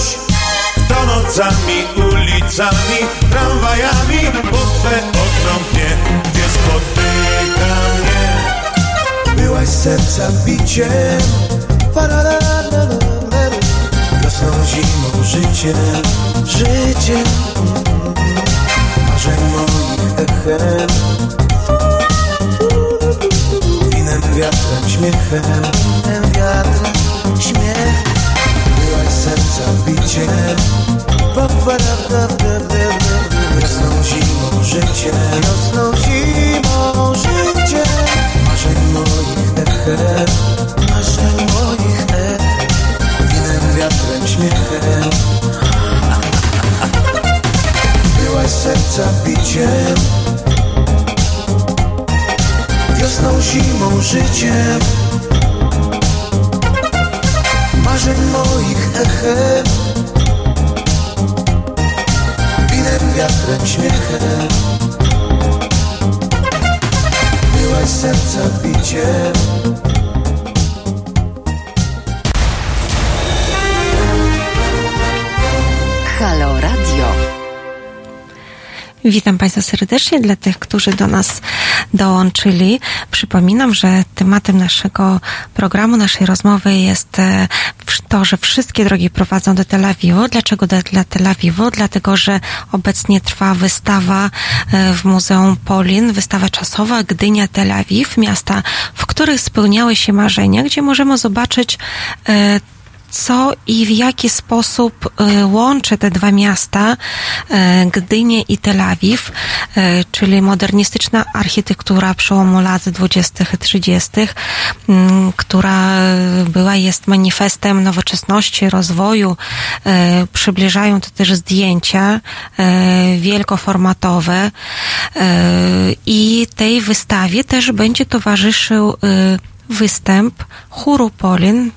Kto nocami, ulicami Tramwajami pod twe okno mnie Gdzie spotyka mnie. Byłaś serca biciem Wiosną, zimą, Życiem Wiosną, zimą, życiem. Marzeń moich echem. Winem, wiatrem, śmiechem. Byłaś serca biciem Witam Państwa serdecznie. Dla tych, którzy do nas dołączyli, przypominam, że tematem naszego programu, naszej rozmowy jest e, to, że wszystkie drogi prowadzą do Tel Awiwu. Dlaczego do, dla Tel Awiwu? Dlatego, że obecnie trwa wystawa e, w Muzeum Polin, wystawa czasowa Gdynia Tel Awiw, miasta, w których spełniały się marzenia, gdzie możemy zobaczyć e, co i w jaki sposób e, łączy te dwa miasta, e, Gdynię i Tel Awiw, e, czyli modernistyczna architektura przełomu lat 20. i 30., m, która była, jest manifestem nowoczesności, rozwoju. Przybliżają to też zdjęcia wielkoformatowe i tej wystawie też będzie towarzyszył występ chóru Polin,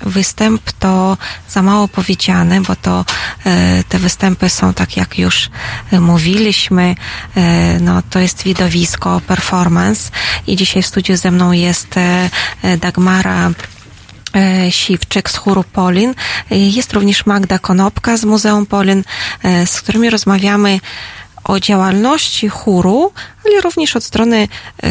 występ to za mało powiedziane, bo to e, te występy są tak jak już e, mówiliśmy, e, no to jest widowisko, performance i dzisiaj w studiu ze mną jest Dagmara Siwczyk z chóru Polin. Jest również Magda Konopka z Muzeum Polin, z którymi rozmawiamy o działalności chóru, ale również od strony e,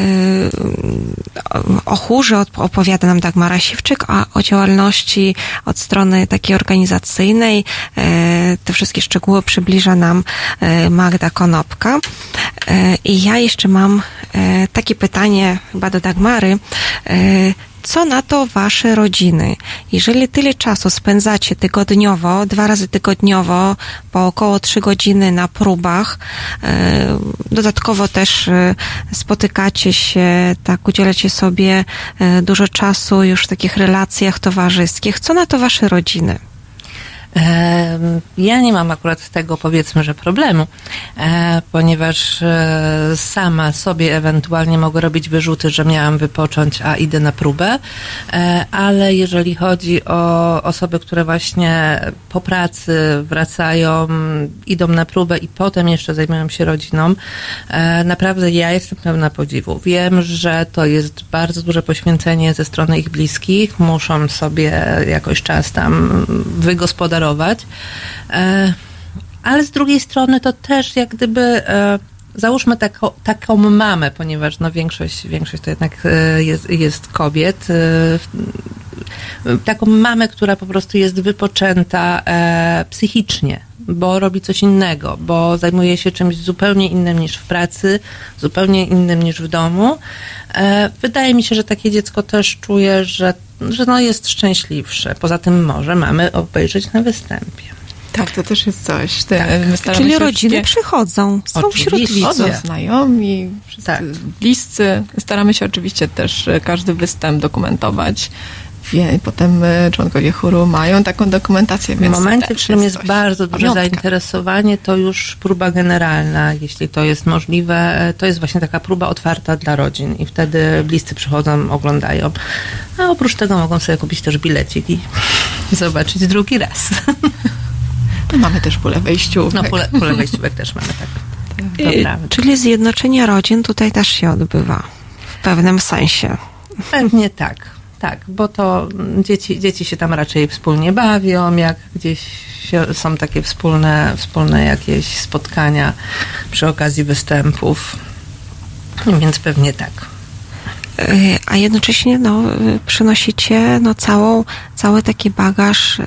o chórze op- opowiada nam Dagmara Siwczyk, a o działalności od strony takiej organizacyjnej e, te wszystkie szczegóły przybliża nam e, Magda Konopka. E, I ja jeszcze mam e, takie pytanie chyba do Dagmary. Co na to wasze rodziny? Jeżeli tyle czasu spędzacie tygodniowo, dwa razy tygodniowo, po około trzy godziny na próbach, e, dodatkowo też e, spotykacie się, tak, udzielacie sobie e, dużo czasu już w takich relacjach towarzyskich, co na to wasze rodziny? Ja nie mam akurat tego, powiedzmy, że problemu, e, ponieważ e, sama sobie ewentualnie mogę robić wyrzuty, że miałam wypocząć, a idę na próbę, E, ale jeżeli chodzi o osoby, które właśnie po pracy wracają, idą na próbę i potem jeszcze zajmują się rodziną, naprawdę ja jestem pełna podziwu. Wiem, że to jest bardzo duże poświęcenie ze strony ich bliskich, muszą sobie jakoś czas tam wygospodarować. E, Ale z drugiej strony to też jak gdyby e, załóżmy taką, taką mamę, ponieważ no większość, większość to jednak e, jest, jest kobiet. Taką mamę, która po prostu jest wypoczęta psychicznie, bo robi coś innego, bo zajmuje się czymś zupełnie innym niż w pracy, zupełnie innym niż w domu. E, wydaje mi się, że takie dziecko też czuje, że, że no jest szczęśliwsze. Poza tym może mamy obejrzeć na występie. Tak, to też jest coś. Te, staramy Czyli rodziny wszystkie- przychodzą, są wśród Oczywiście. widzów. Chodzą znajomi, wszyscy bliscy. Staramy się oczywiście też e, każdy występ dokumentować. Wie, potem e, członkowie chóru mają taką dokumentację, W momencie, w którym jest coś. bardzo duże Pamiątka. zainteresowanie, to już próba generalna, jeśli to jest możliwe, to jest właśnie taka próba otwarta dla rodzin i wtedy bliscy przychodzą, oglądają. A oprócz tego mogą sobie kupić też bilecik i zobaczyć drugi raz. No, mamy też pulę wejściówek. No pulę, pulę wejściówek też mamy, tak. Prawda. Czyli zjednoczenie rodzin tutaj też się odbywa w pewnym sensie. Pewnie tak, tak, bo to mm, dzieci, dzieci się tam raczej wspólnie bawią, jak gdzieś są takie wspólne, wspólne jakieś spotkania przy okazji występów, więc pewnie tak. Y, a jednocześnie no, y, przynosicie no, całą, cały taki bagaż y,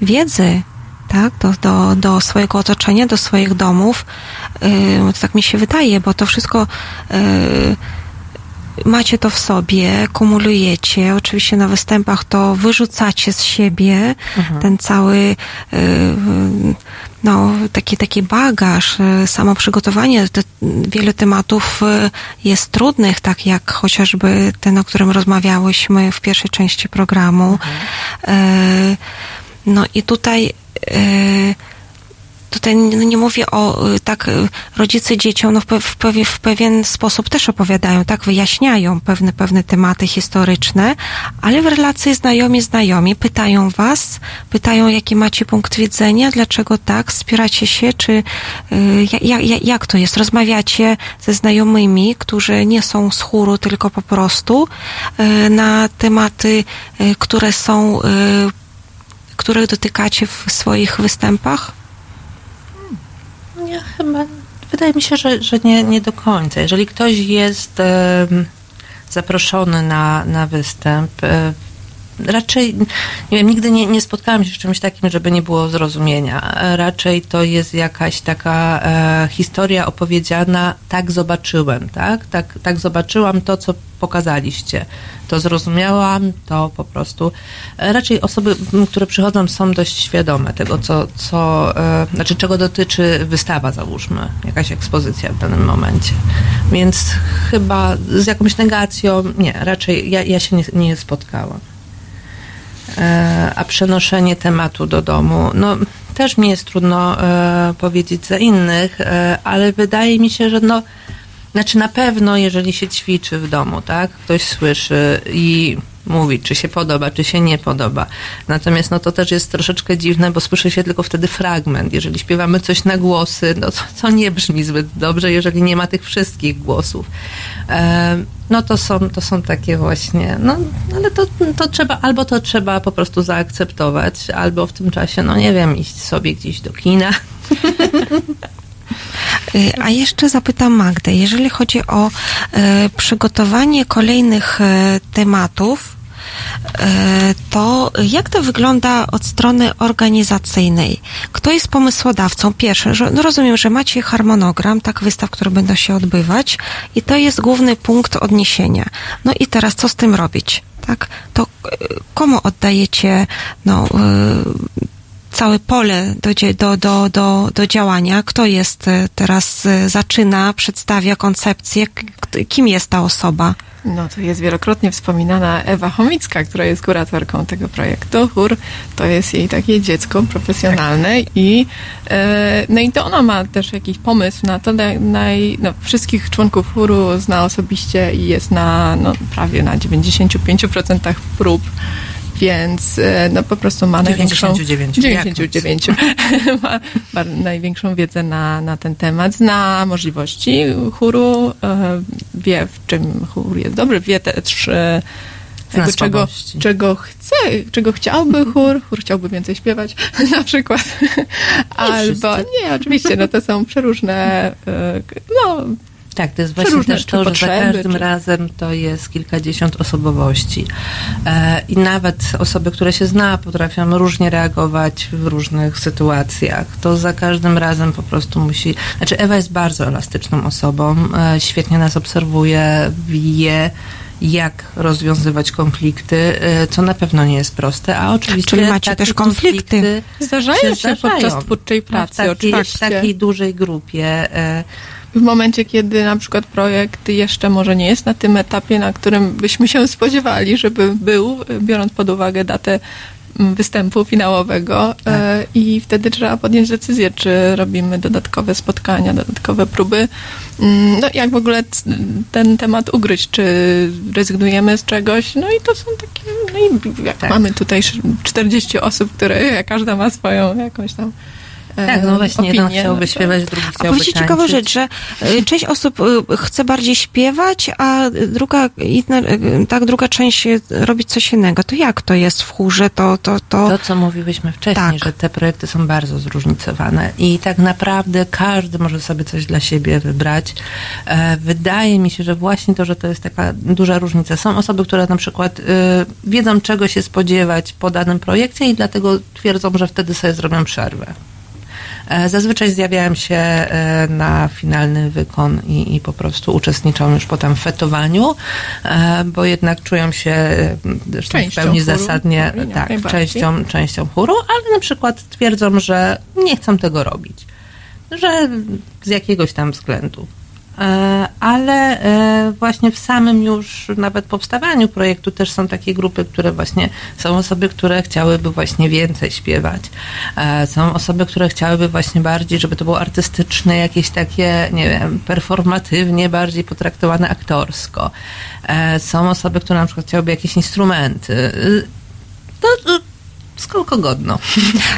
wiedzy tak, do, do, do swojego otoczenia, do swoich domów. To tak mi się wydaje, bo to wszystko macie to w sobie, kumulujecie. Oczywiście na występach to wyrzucacie z siebie Mhm. ten cały y, no, taki, taki bagaż, y, samo przygotowanie. Te, wiele tematów y, jest trudnych, tak jak chociażby ten, o którym rozmawiałyśmy w pierwszej części programu. Y, No i tutaj tutaj nie, nie mówię o y, tak y, rodzice dzieciom no w, w, w pewien sposób też opowiadają, tak wyjaśniają pewne pewne tematy historyczne, ale w relacji znajomi znajomi pytają was, pytają jaki macie punkt widzenia, dlaczego tak, wspieracie się, czy y, ja, ja, jak to jest, rozmawiacie ze znajomymi, którzy nie są z chóru, tylko po prostu y, na tematy, y, które są y, których dotykacie w swoich występach? Ja chyba, wydaje mi się, że, że nie, nie do końca. Jeżeli ktoś jest zaproszony na, na występ, e, raczej, nie wiem, nigdy nie, nie spotkałam się z czymś takim, żeby nie było zrozumienia. Raczej to jest jakaś taka e, historia opowiedziana, tak zobaczyłem, tak? tak? Tak zobaczyłam to, co pokazaliście. To zrozumiałam, to po prostu. e, Raczej osoby, które przychodzą, są dość świadome tego, co, co e, znaczy czego dotyczy wystawa, załóżmy, jakaś ekspozycja w danym momencie. Więc chyba z jakąś negacją, nie, raczej ja, ja się nie, nie spotkałam. E, a przenoszenie tematu do domu, no też mi jest trudno e, powiedzieć za innych, e, ale wydaje mi się, że no, znaczy na pewno jeżeli się ćwiczy w domu, tak, ktoś słyszy i mówi, czy się podoba, czy się nie podoba. Natomiast no to też jest troszeczkę dziwne, bo słyszy się tylko wtedy fragment. Jeżeli śpiewamy coś na głosy, no to, to nie brzmi zbyt dobrze, jeżeli nie ma tych wszystkich głosów. E, no to są, to są takie właśnie, no ale to, to trzeba, albo to trzeba po prostu zaakceptować, albo w tym czasie, no nie wiem, iść sobie gdzieś do kina. A jeszcze zapytam Magdę, jeżeli chodzi o e, przygotowanie kolejnych e, tematów, e, to jak to wygląda od strony organizacyjnej? Kto jest pomysłodawcą? Pierwsze, że, no rozumiem, że macie harmonogram, tak, wystaw, które będą się odbywać i to jest główny punkt odniesienia. No i teraz co z tym robić? Tak? To komu oddajecie no, całe pole do, do, do, do, do działania? Kto jest e, teraz, e, zaczyna, przedstawia koncepcję? Kim jest ta osoba? No to jest wielokrotnie wspominana Ewa Chomicka, która jest kuratorką tego projektu. Chór to jest jej takie dziecko profesjonalne i e, no i to ona ma też jakiś pomysł na to, naj, naj, no, wszystkich członków chóru zna osobiście i jest na no, prawie na 95% prób. Więc e, no po prostu ma największą 99. 99 ma, ma największą wiedzę na, na ten temat, zna możliwości chóru, e, wie w czym chór jest dobry, wie też e, jakby czego, czego chce, czego chciałby chór, chór chciałby więcej śpiewać na przykład, albo nie, oczywiście, no to są przeróżne no Tak, to jest właśnie też to, że za każdym czy- razem to jest kilkadziesiąt osobowości. E, I nawet osoby, które się zna, potrafią różnie reagować w różnych sytuacjach. To za każdym razem po prostu musi... Znaczy Ewa jest bardzo elastyczną osobą, e, świetnie nas obserwuje, wie jak rozwiązywać konflikty, e, co na pewno nie jest proste, a oczywiście Czyli macie też konflikty. Zdarzają się podczas twórczej No, pracy, w takiej, w takiej dużej grupie. e, w momencie, kiedy na przykład projekt jeszcze może nie jest na tym etapie, na którym byśmy się spodziewali, żeby był, biorąc pod uwagę datę mm, występu finałowego e, i wtedy trzeba podjąć decyzję, czy robimy dodatkowe spotkania, dodatkowe próby. Mm, No jak w ogóle ten temat ugryźć, czy rezygnujemy z czegoś, no i to są takie, no i jak mamy tutaj sz- 40 osób, które każda ma swoją jakąś tam Tak, no właśnie, jeden opinię, chciałby no to- śpiewać, drugi A chciałby powiedzcie ciekawą rzecz, że y, część osób y, chce bardziej śpiewać, a druga, tak, druga część robić coś innego. To jak to jest w chórze? To, to, to... To, co mówiłyśmy wcześniej, że te projekty są bardzo zróżnicowane i tak naprawdę każdy może sobie coś dla siebie wybrać. E, Wydaje mi się, że właśnie to, że to jest taka duża różnica. Są osoby, które na przykład wiedzą, czego się spodziewać po danym projekcie i dlatego twierdzą, że wtedy sobie zrobią przerwę. E, Zazwyczaj zjawiałem się e, na finalny wykon i, i po prostu uczestniczą już potem w fetowaniu, e, bo jednak czują się zresztą w pełni chóru. zasadnie tak, częścią, częścią chóru, ale na przykład twierdzą, że nie chcą tego robić, że z jakiegoś tam względu. E, Ale e, właśnie w samym już nawet powstawaniu projektu też są takie grupy, które właśnie są osoby, które chciałyby właśnie więcej śpiewać. E, Są osoby, które chciałyby właśnie bardziej, żeby to było artystyczne, jakieś takie, nie wiem, performatywnie bardziej potraktowane aktorsko. Są osoby, które na przykład chciałyby jakieś instrumenty. To skoro godno.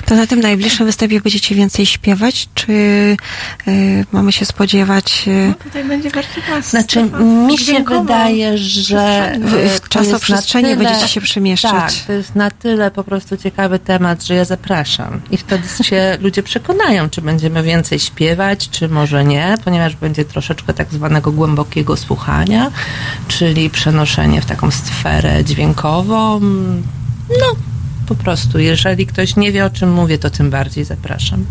To na tym najbliższym występie będziecie więcej śpiewać, czy y, mamy się spodziewać... Y, no tutaj będzie warsztat. Znaczy, mi się wydaje, że... W, w czasoprzestrzeni będziecie się przemieszczać. Tak, to jest na tyle po prostu ciekawy temat, że ja zapraszam. I wtedy się ludzie przekonają, czy będziemy więcej śpiewać, czy może nie, ponieważ będzie troszeczkę tak zwanego głębokiego słuchania, czyli przenoszenie w taką sferę dźwiękową. No, po prostu, jeżeli ktoś nie wie, o czym mówię, to tym bardziej zapraszam.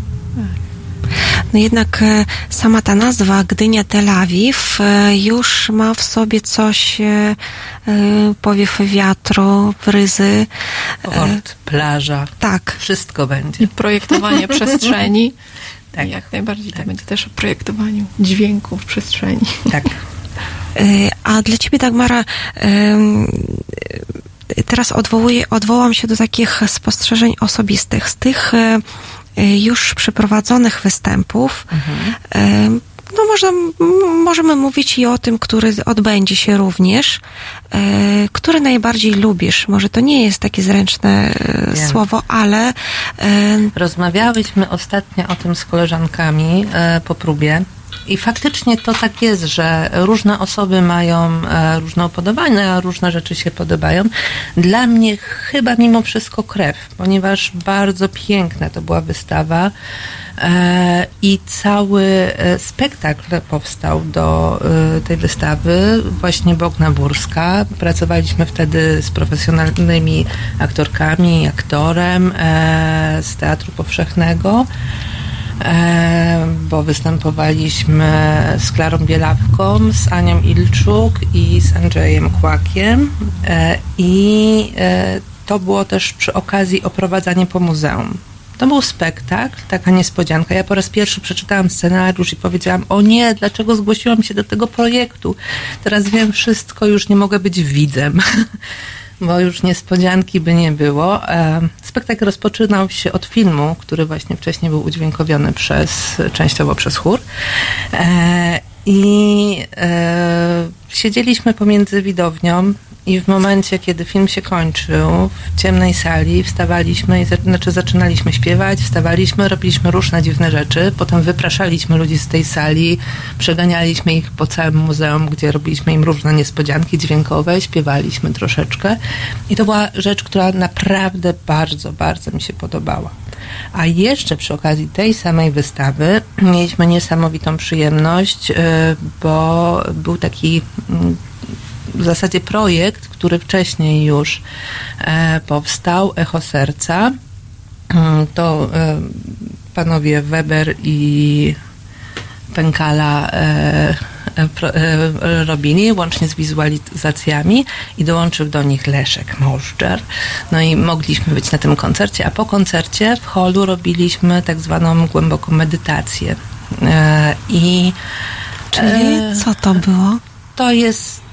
No jednak e, sama ta nazwa Gdynia Tel Awiw e, już ma w sobie coś, e, powiew wiatru, bryzy. Port, plaża. Tak. Wszystko będzie. I projektowanie przestrzeni. Tak. Jak najbardziej to będzie też o projektowaniu dźwięku w przestrzeni. Tak. A dla ciebie, Dagmara, teraz odwołuję, odwołam się do takich spostrzeżeń osobistych. Z tych e, e, już przeprowadzonych występów, em, no można, m- możemy mówić i o tym, który odbędzie się również. Który najbardziej lubisz? Może to nie jest takie zręczne Wiem. słowo, ale Rozmawiałyśmy ostatnio o tym z koleżankami po próbie. I faktycznie to tak jest, że różne osoby mają e, różne upodobania, różne rzeczy się podobają. Dla mnie chyba mimo wszystko krew, ponieważ bardzo piękna to była wystawa. E, I cały e, spektakl powstał do tej wystawy. Właśnie Bogna Burska. Pracowaliśmy wtedy z profesjonalnymi aktorkami, aktorem z Teatru Powszechnego. E, bo występowaliśmy z Klarą Bielawką, z Anią Ilczuk i z Andrzejem Kłakiem e, i e, to było też przy okazji oprowadzanie po muzeum. To był spektakl, taka niespodzianka. Ja po raz pierwszy przeczytałam scenariusz i powiedziałam: O nie, dlaczego zgłosiłam się do tego projektu? Teraz wiem wszystko, już nie mogę być widzem. bo już niespodzianki by nie było. E, Spektakl rozpoczynał się od filmu, który właśnie wcześniej był udźwiękowiony przez, częściowo przez chór. E, I e, siedzieliśmy pomiędzy widownią i w momencie, kiedy film się kończył, w ciemnej sali wstawaliśmy, znaczy zaczynaliśmy śpiewać, wstawaliśmy, robiliśmy różne dziwne rzeczy, potem wypraszaliśmy ludzi z tej sali, przeganialiśmy ich po całym muzeum, gdzie robiliśmy im różne niespodzianki dźwiękowe, śpiewaliśmy troszeczkę i to była rzecz, która naprawdę bardzo, bardzo mi się podobała. A jeszcze przy okazji tej samej wystawy mieliśmy niesamowitą przyjemność, y, bo był taki mm, w zasadzie projekt, który wcześniej już e, powstał, Echo Serca. Mm, To e, panowie Weber i Pękala e, robili, łącznie z wizualizacjami i dołączył do nich Leszek Możdżer. No i mogliśmy być na tym koncercie, a po koncercie w holu robiliśmy tak zwaną głęboką medytację. I Czyli co to było? To jest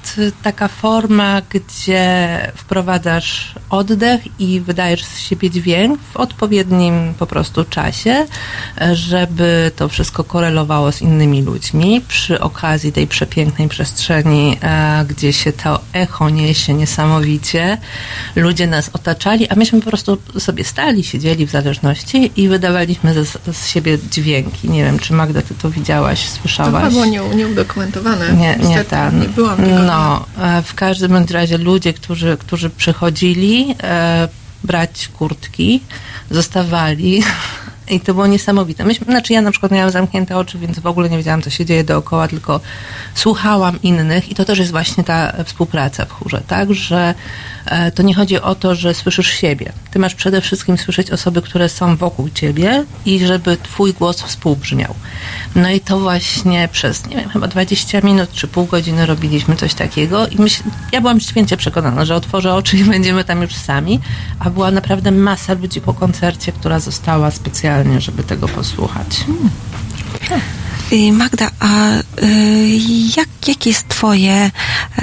taka forma, gdzie wprowadzasz oddech i wydajesz z siebie dźwięk w odpowiednim po prostu czasie, żeby to wszystko korelowało z innymi ludźmi. Przy okazji tej przepięknej przestrzeni, e, gdzie się to echo niesie niesamowicie, ludzie nas otaczali, a myśmy po prostu sobie stali, siedzieli w zależności i wydawaliśmy z, z siebie dźwięki. Nie wiem, czy Magda, ty to widziałaś, To słyszałaś? chyba było nie, nieudokumentowane. Nie, nie ten. Nie byłam tego No, e, w każdym razie ludzie, którzy, którzy przychodzili e, brać kurtki, zostawali i to było niesamowite. Myśmy, znaczy ja na przykład miałam zamknięte oczy, więc w ogóle nie wiedziałam, co się dzieje dookoła, tylko słuchałam innych i to też jest właśnie ta współpraca w chórze, tak, że to nie chodzi o to, że słyszysz siebie. Ty masz przede wszystkim słyszeć osoby, które są wokół ciebie i żeby twój głos współbrzmiał. No i to właśnie przez, nie wiem, chyba 20 minut czy pół godziny robiliśmy coś takiego i myśl, ja byłam święcie przekonana, że otworzę oczy i będziemy tam już sami, a była naprawdę masa ludzi po koncercie, która została specjalnie, żeby tego posłuchać. Y, Magda, a y, jak, jakie jest Twoje y,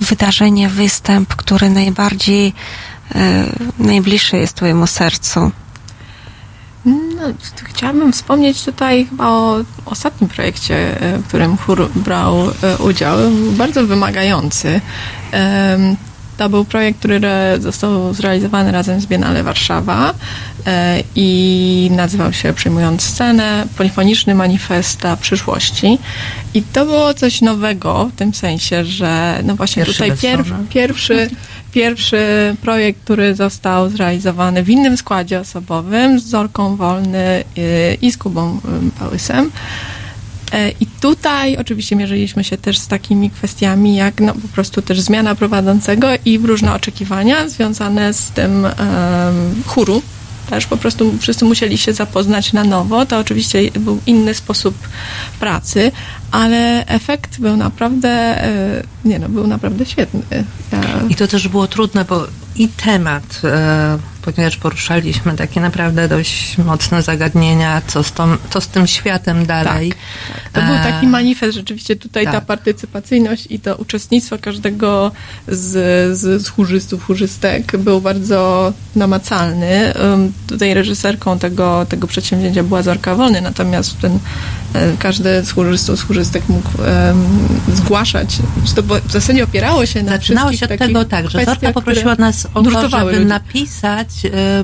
wydarzenie, występ, który najbardziej y, najbliższy jest Twojemu sercu? No, chciałabym wspomnieć tutaj chyba o ostatnim projekcie, e, w którym chór brał e, udział. Bardzo wymagający. To był projekt, który został zrealizowany razem z Biennale Warszawa e, i nazywał się Przyjmując scenę, polifoniczny manifesta przyszłości. I to było coś nowego w tym sensie, że no właśnie Pierwszy tutaj żony. pierwszy, pierwszy projekt, który został zrealizowany w innym składzie osobowym z Zorką Wolny y, i z Kubą y, Pałysem. E, I tutaj oczywiście mierzyliśmy się też z takimi kwestiami jak no, po prostu też zmiana prowadzącego i różne oczekiwania związane z tym em, chóru. Też po prostu wszyscy musieli się zapoznać na nowo. To oczywiście był inny sposób pracy, ale efekt był naprawdę, e, nie no, był naprawdę świetny. Ja, I to też było trudne, bo i temat, e, ponieważ poruszaliśmy takie naprawdę dość mocne zagadnienia, co z, tą, co z tym światem dalej. To był E, taki manifest, rzeczywiście tutaj ta tak. partycypacyjność i to uczestnictwo każdego z, z, z chórzystów, chórzystek był bardzo namacalny. Tutaj reżyserką tego, tego przedsięwzięcia była Zorka Wolny, natomiast ten, e, każdy z chórzystów, z chórzystek mógł em, zgłaszać, to w zasadzie opierało się na Zaczynało się od tego tak, że Zorka poprosiła nas o to, żeby ludzi. napisać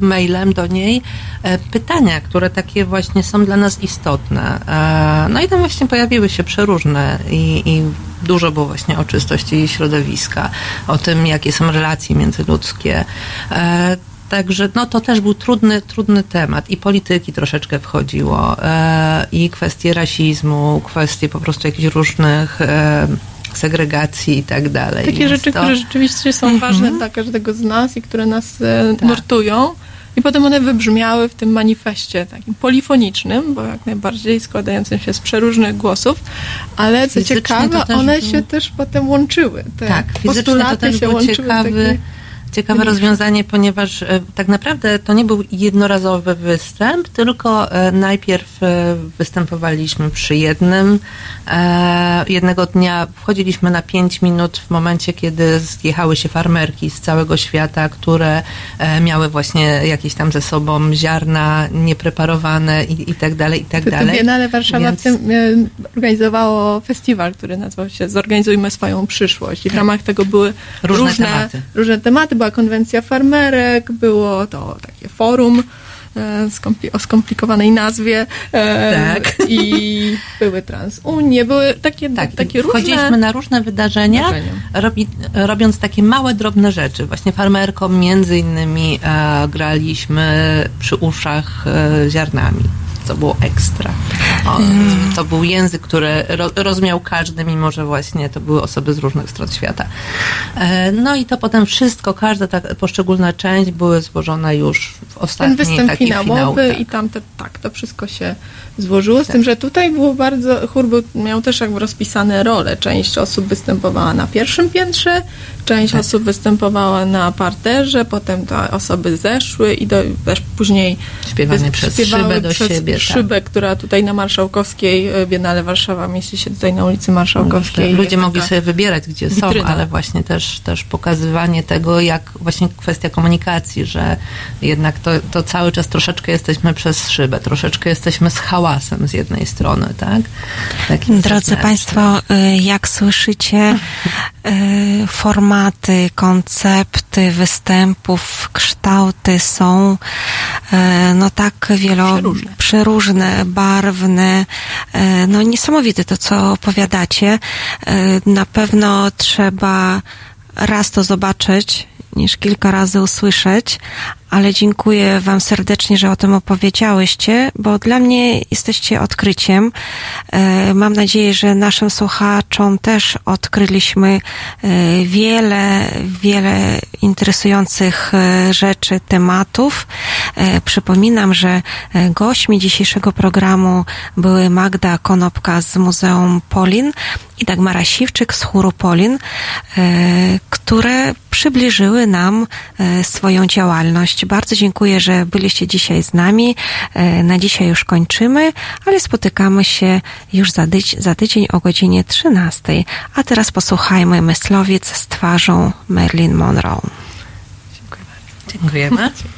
mailem do niej e, pytania, które takie właśnie są dla nas istotne. E, no i tam właśnie pojawiły się przeróżne i, i dużo było właśnie o czystości środowiska, o tym, jakie są relacje międzyludzkie. E, Także no, to też był trudny, trudny temat i polityki troszeczkę wchodziło, e, i kwestie rasizmu, kwestie po prostu jakichś różnych e, segregacji i tak dalej. Takie Więc rzeczy, to- które rzeczywiście są Mhm. ważne dla każdego z nas i które nas e, Tak. nurtują. I potem one wybrzmiały w tym manifestie takim polifonicznym, bo jak najbardziej składającym się z przeróżnych głosów, ale co Fizycznie ciekawe, one był- się też potem łączyły. Te Tak, postulaty też się łączyły w ciekawy, takie- ciekawe Mniejsze. rozwiązanie, ponieważ e, tak naprawdę to nie był jednorazowy występ, tylko e, najpierw e, występowaliśmy przy jednym. Jednego dnia wchodziliśmy na 5 minut w momencie, kiedy zjechały się farmerki z całego świata, które miały właśnie jakieś tam ze sobą ziarna niepreparowane i, i tak dalej, i tak To, to dalej. Biennale Warszawa Więc- w tym organizowało festiwal, który nazywał się Zorganizujmy swoją przyszłość. I w ramach tego były Różne różne, tematy. różne tematy. Była konwencja farmerek, było to takie forum e, skompli- o skomplikowanej nazwie e, Tak. i były transunie, były takie, Tak, takie różne... wchodziliśmy na różne wydarzenia, robi, robiąc takie małe, drobne rzeczy. Właśnie farmerkom między innymi e, graliśmy przy uszach e, ziarnami, co było ekstra. O, Mm. To był język, który ro, rozumiał każdy, mimo że właśnie to były osoby z różnych stron świata. E, no i to potem wszystko, każda ta poszczególna część były złożone już w ten ostatniej występ takiej finałowy finał, tak. i tam te, tak, to wszystko się złożyło, z tym, że tutaj było bardzo, chór był, miał też jakby rozpisane role. Część osób występowała na pierwszym piętrze, część Tak. osób występowała na parterze, potem te osoby zeszły i do, też później Śpiewane przez szybę do przez siebie, tak. szybę, która tutaj na Marszałkowskiej, e, Biennale Warszawa mieści się tutaj na ulicy Marszałkowskiej. Ludzie mogli sobie wybierać, gdzie są, witryna. ale właśnie też, też pokazywanie tego, jak właśnie kwestia komunikacji, że jednak to, to cały czas troszeczkę jesteśmy przez szybę, troszeczkę jesteśmy z hałasem z jednej strony, tak? Takim Drodzy. Państwo, y, jak słyszycie, y, formaty, koncepty występów, kształty są y, no tak wielo, Przeróżne. przeróżne, barwne, no niesamowite to, co opowiadacie. Na pewno trzeba raz to zobaczyć, niż kilka razy usłyszeć, ale dziękuję Wam serdecznie, że o tym opowiedziałyście, bo dla mnie jesteście odkryciem. E, Mam nadzieję, że naszym słuchaczom też odkryliśmy e, wiele, wiele interesujących e, rzeczy, tematów. Przypominam, że gośćmi dzisiejszego programu były Magda Konopka z Muzeum Polin i Dagmara Siwczyk z chóru Polin, które przybliżyły nam e, swoją działalność. Bardzo dziękuję, że byliście dzisiaj z nami. E, Na dzisiaj już kończymy, ale spotykamy się już za, dyć, za tydzień o godzinie 13. A teraz posłuchajmy Myslowiec z twarzą Marilyn Monroe. Dziękujemy.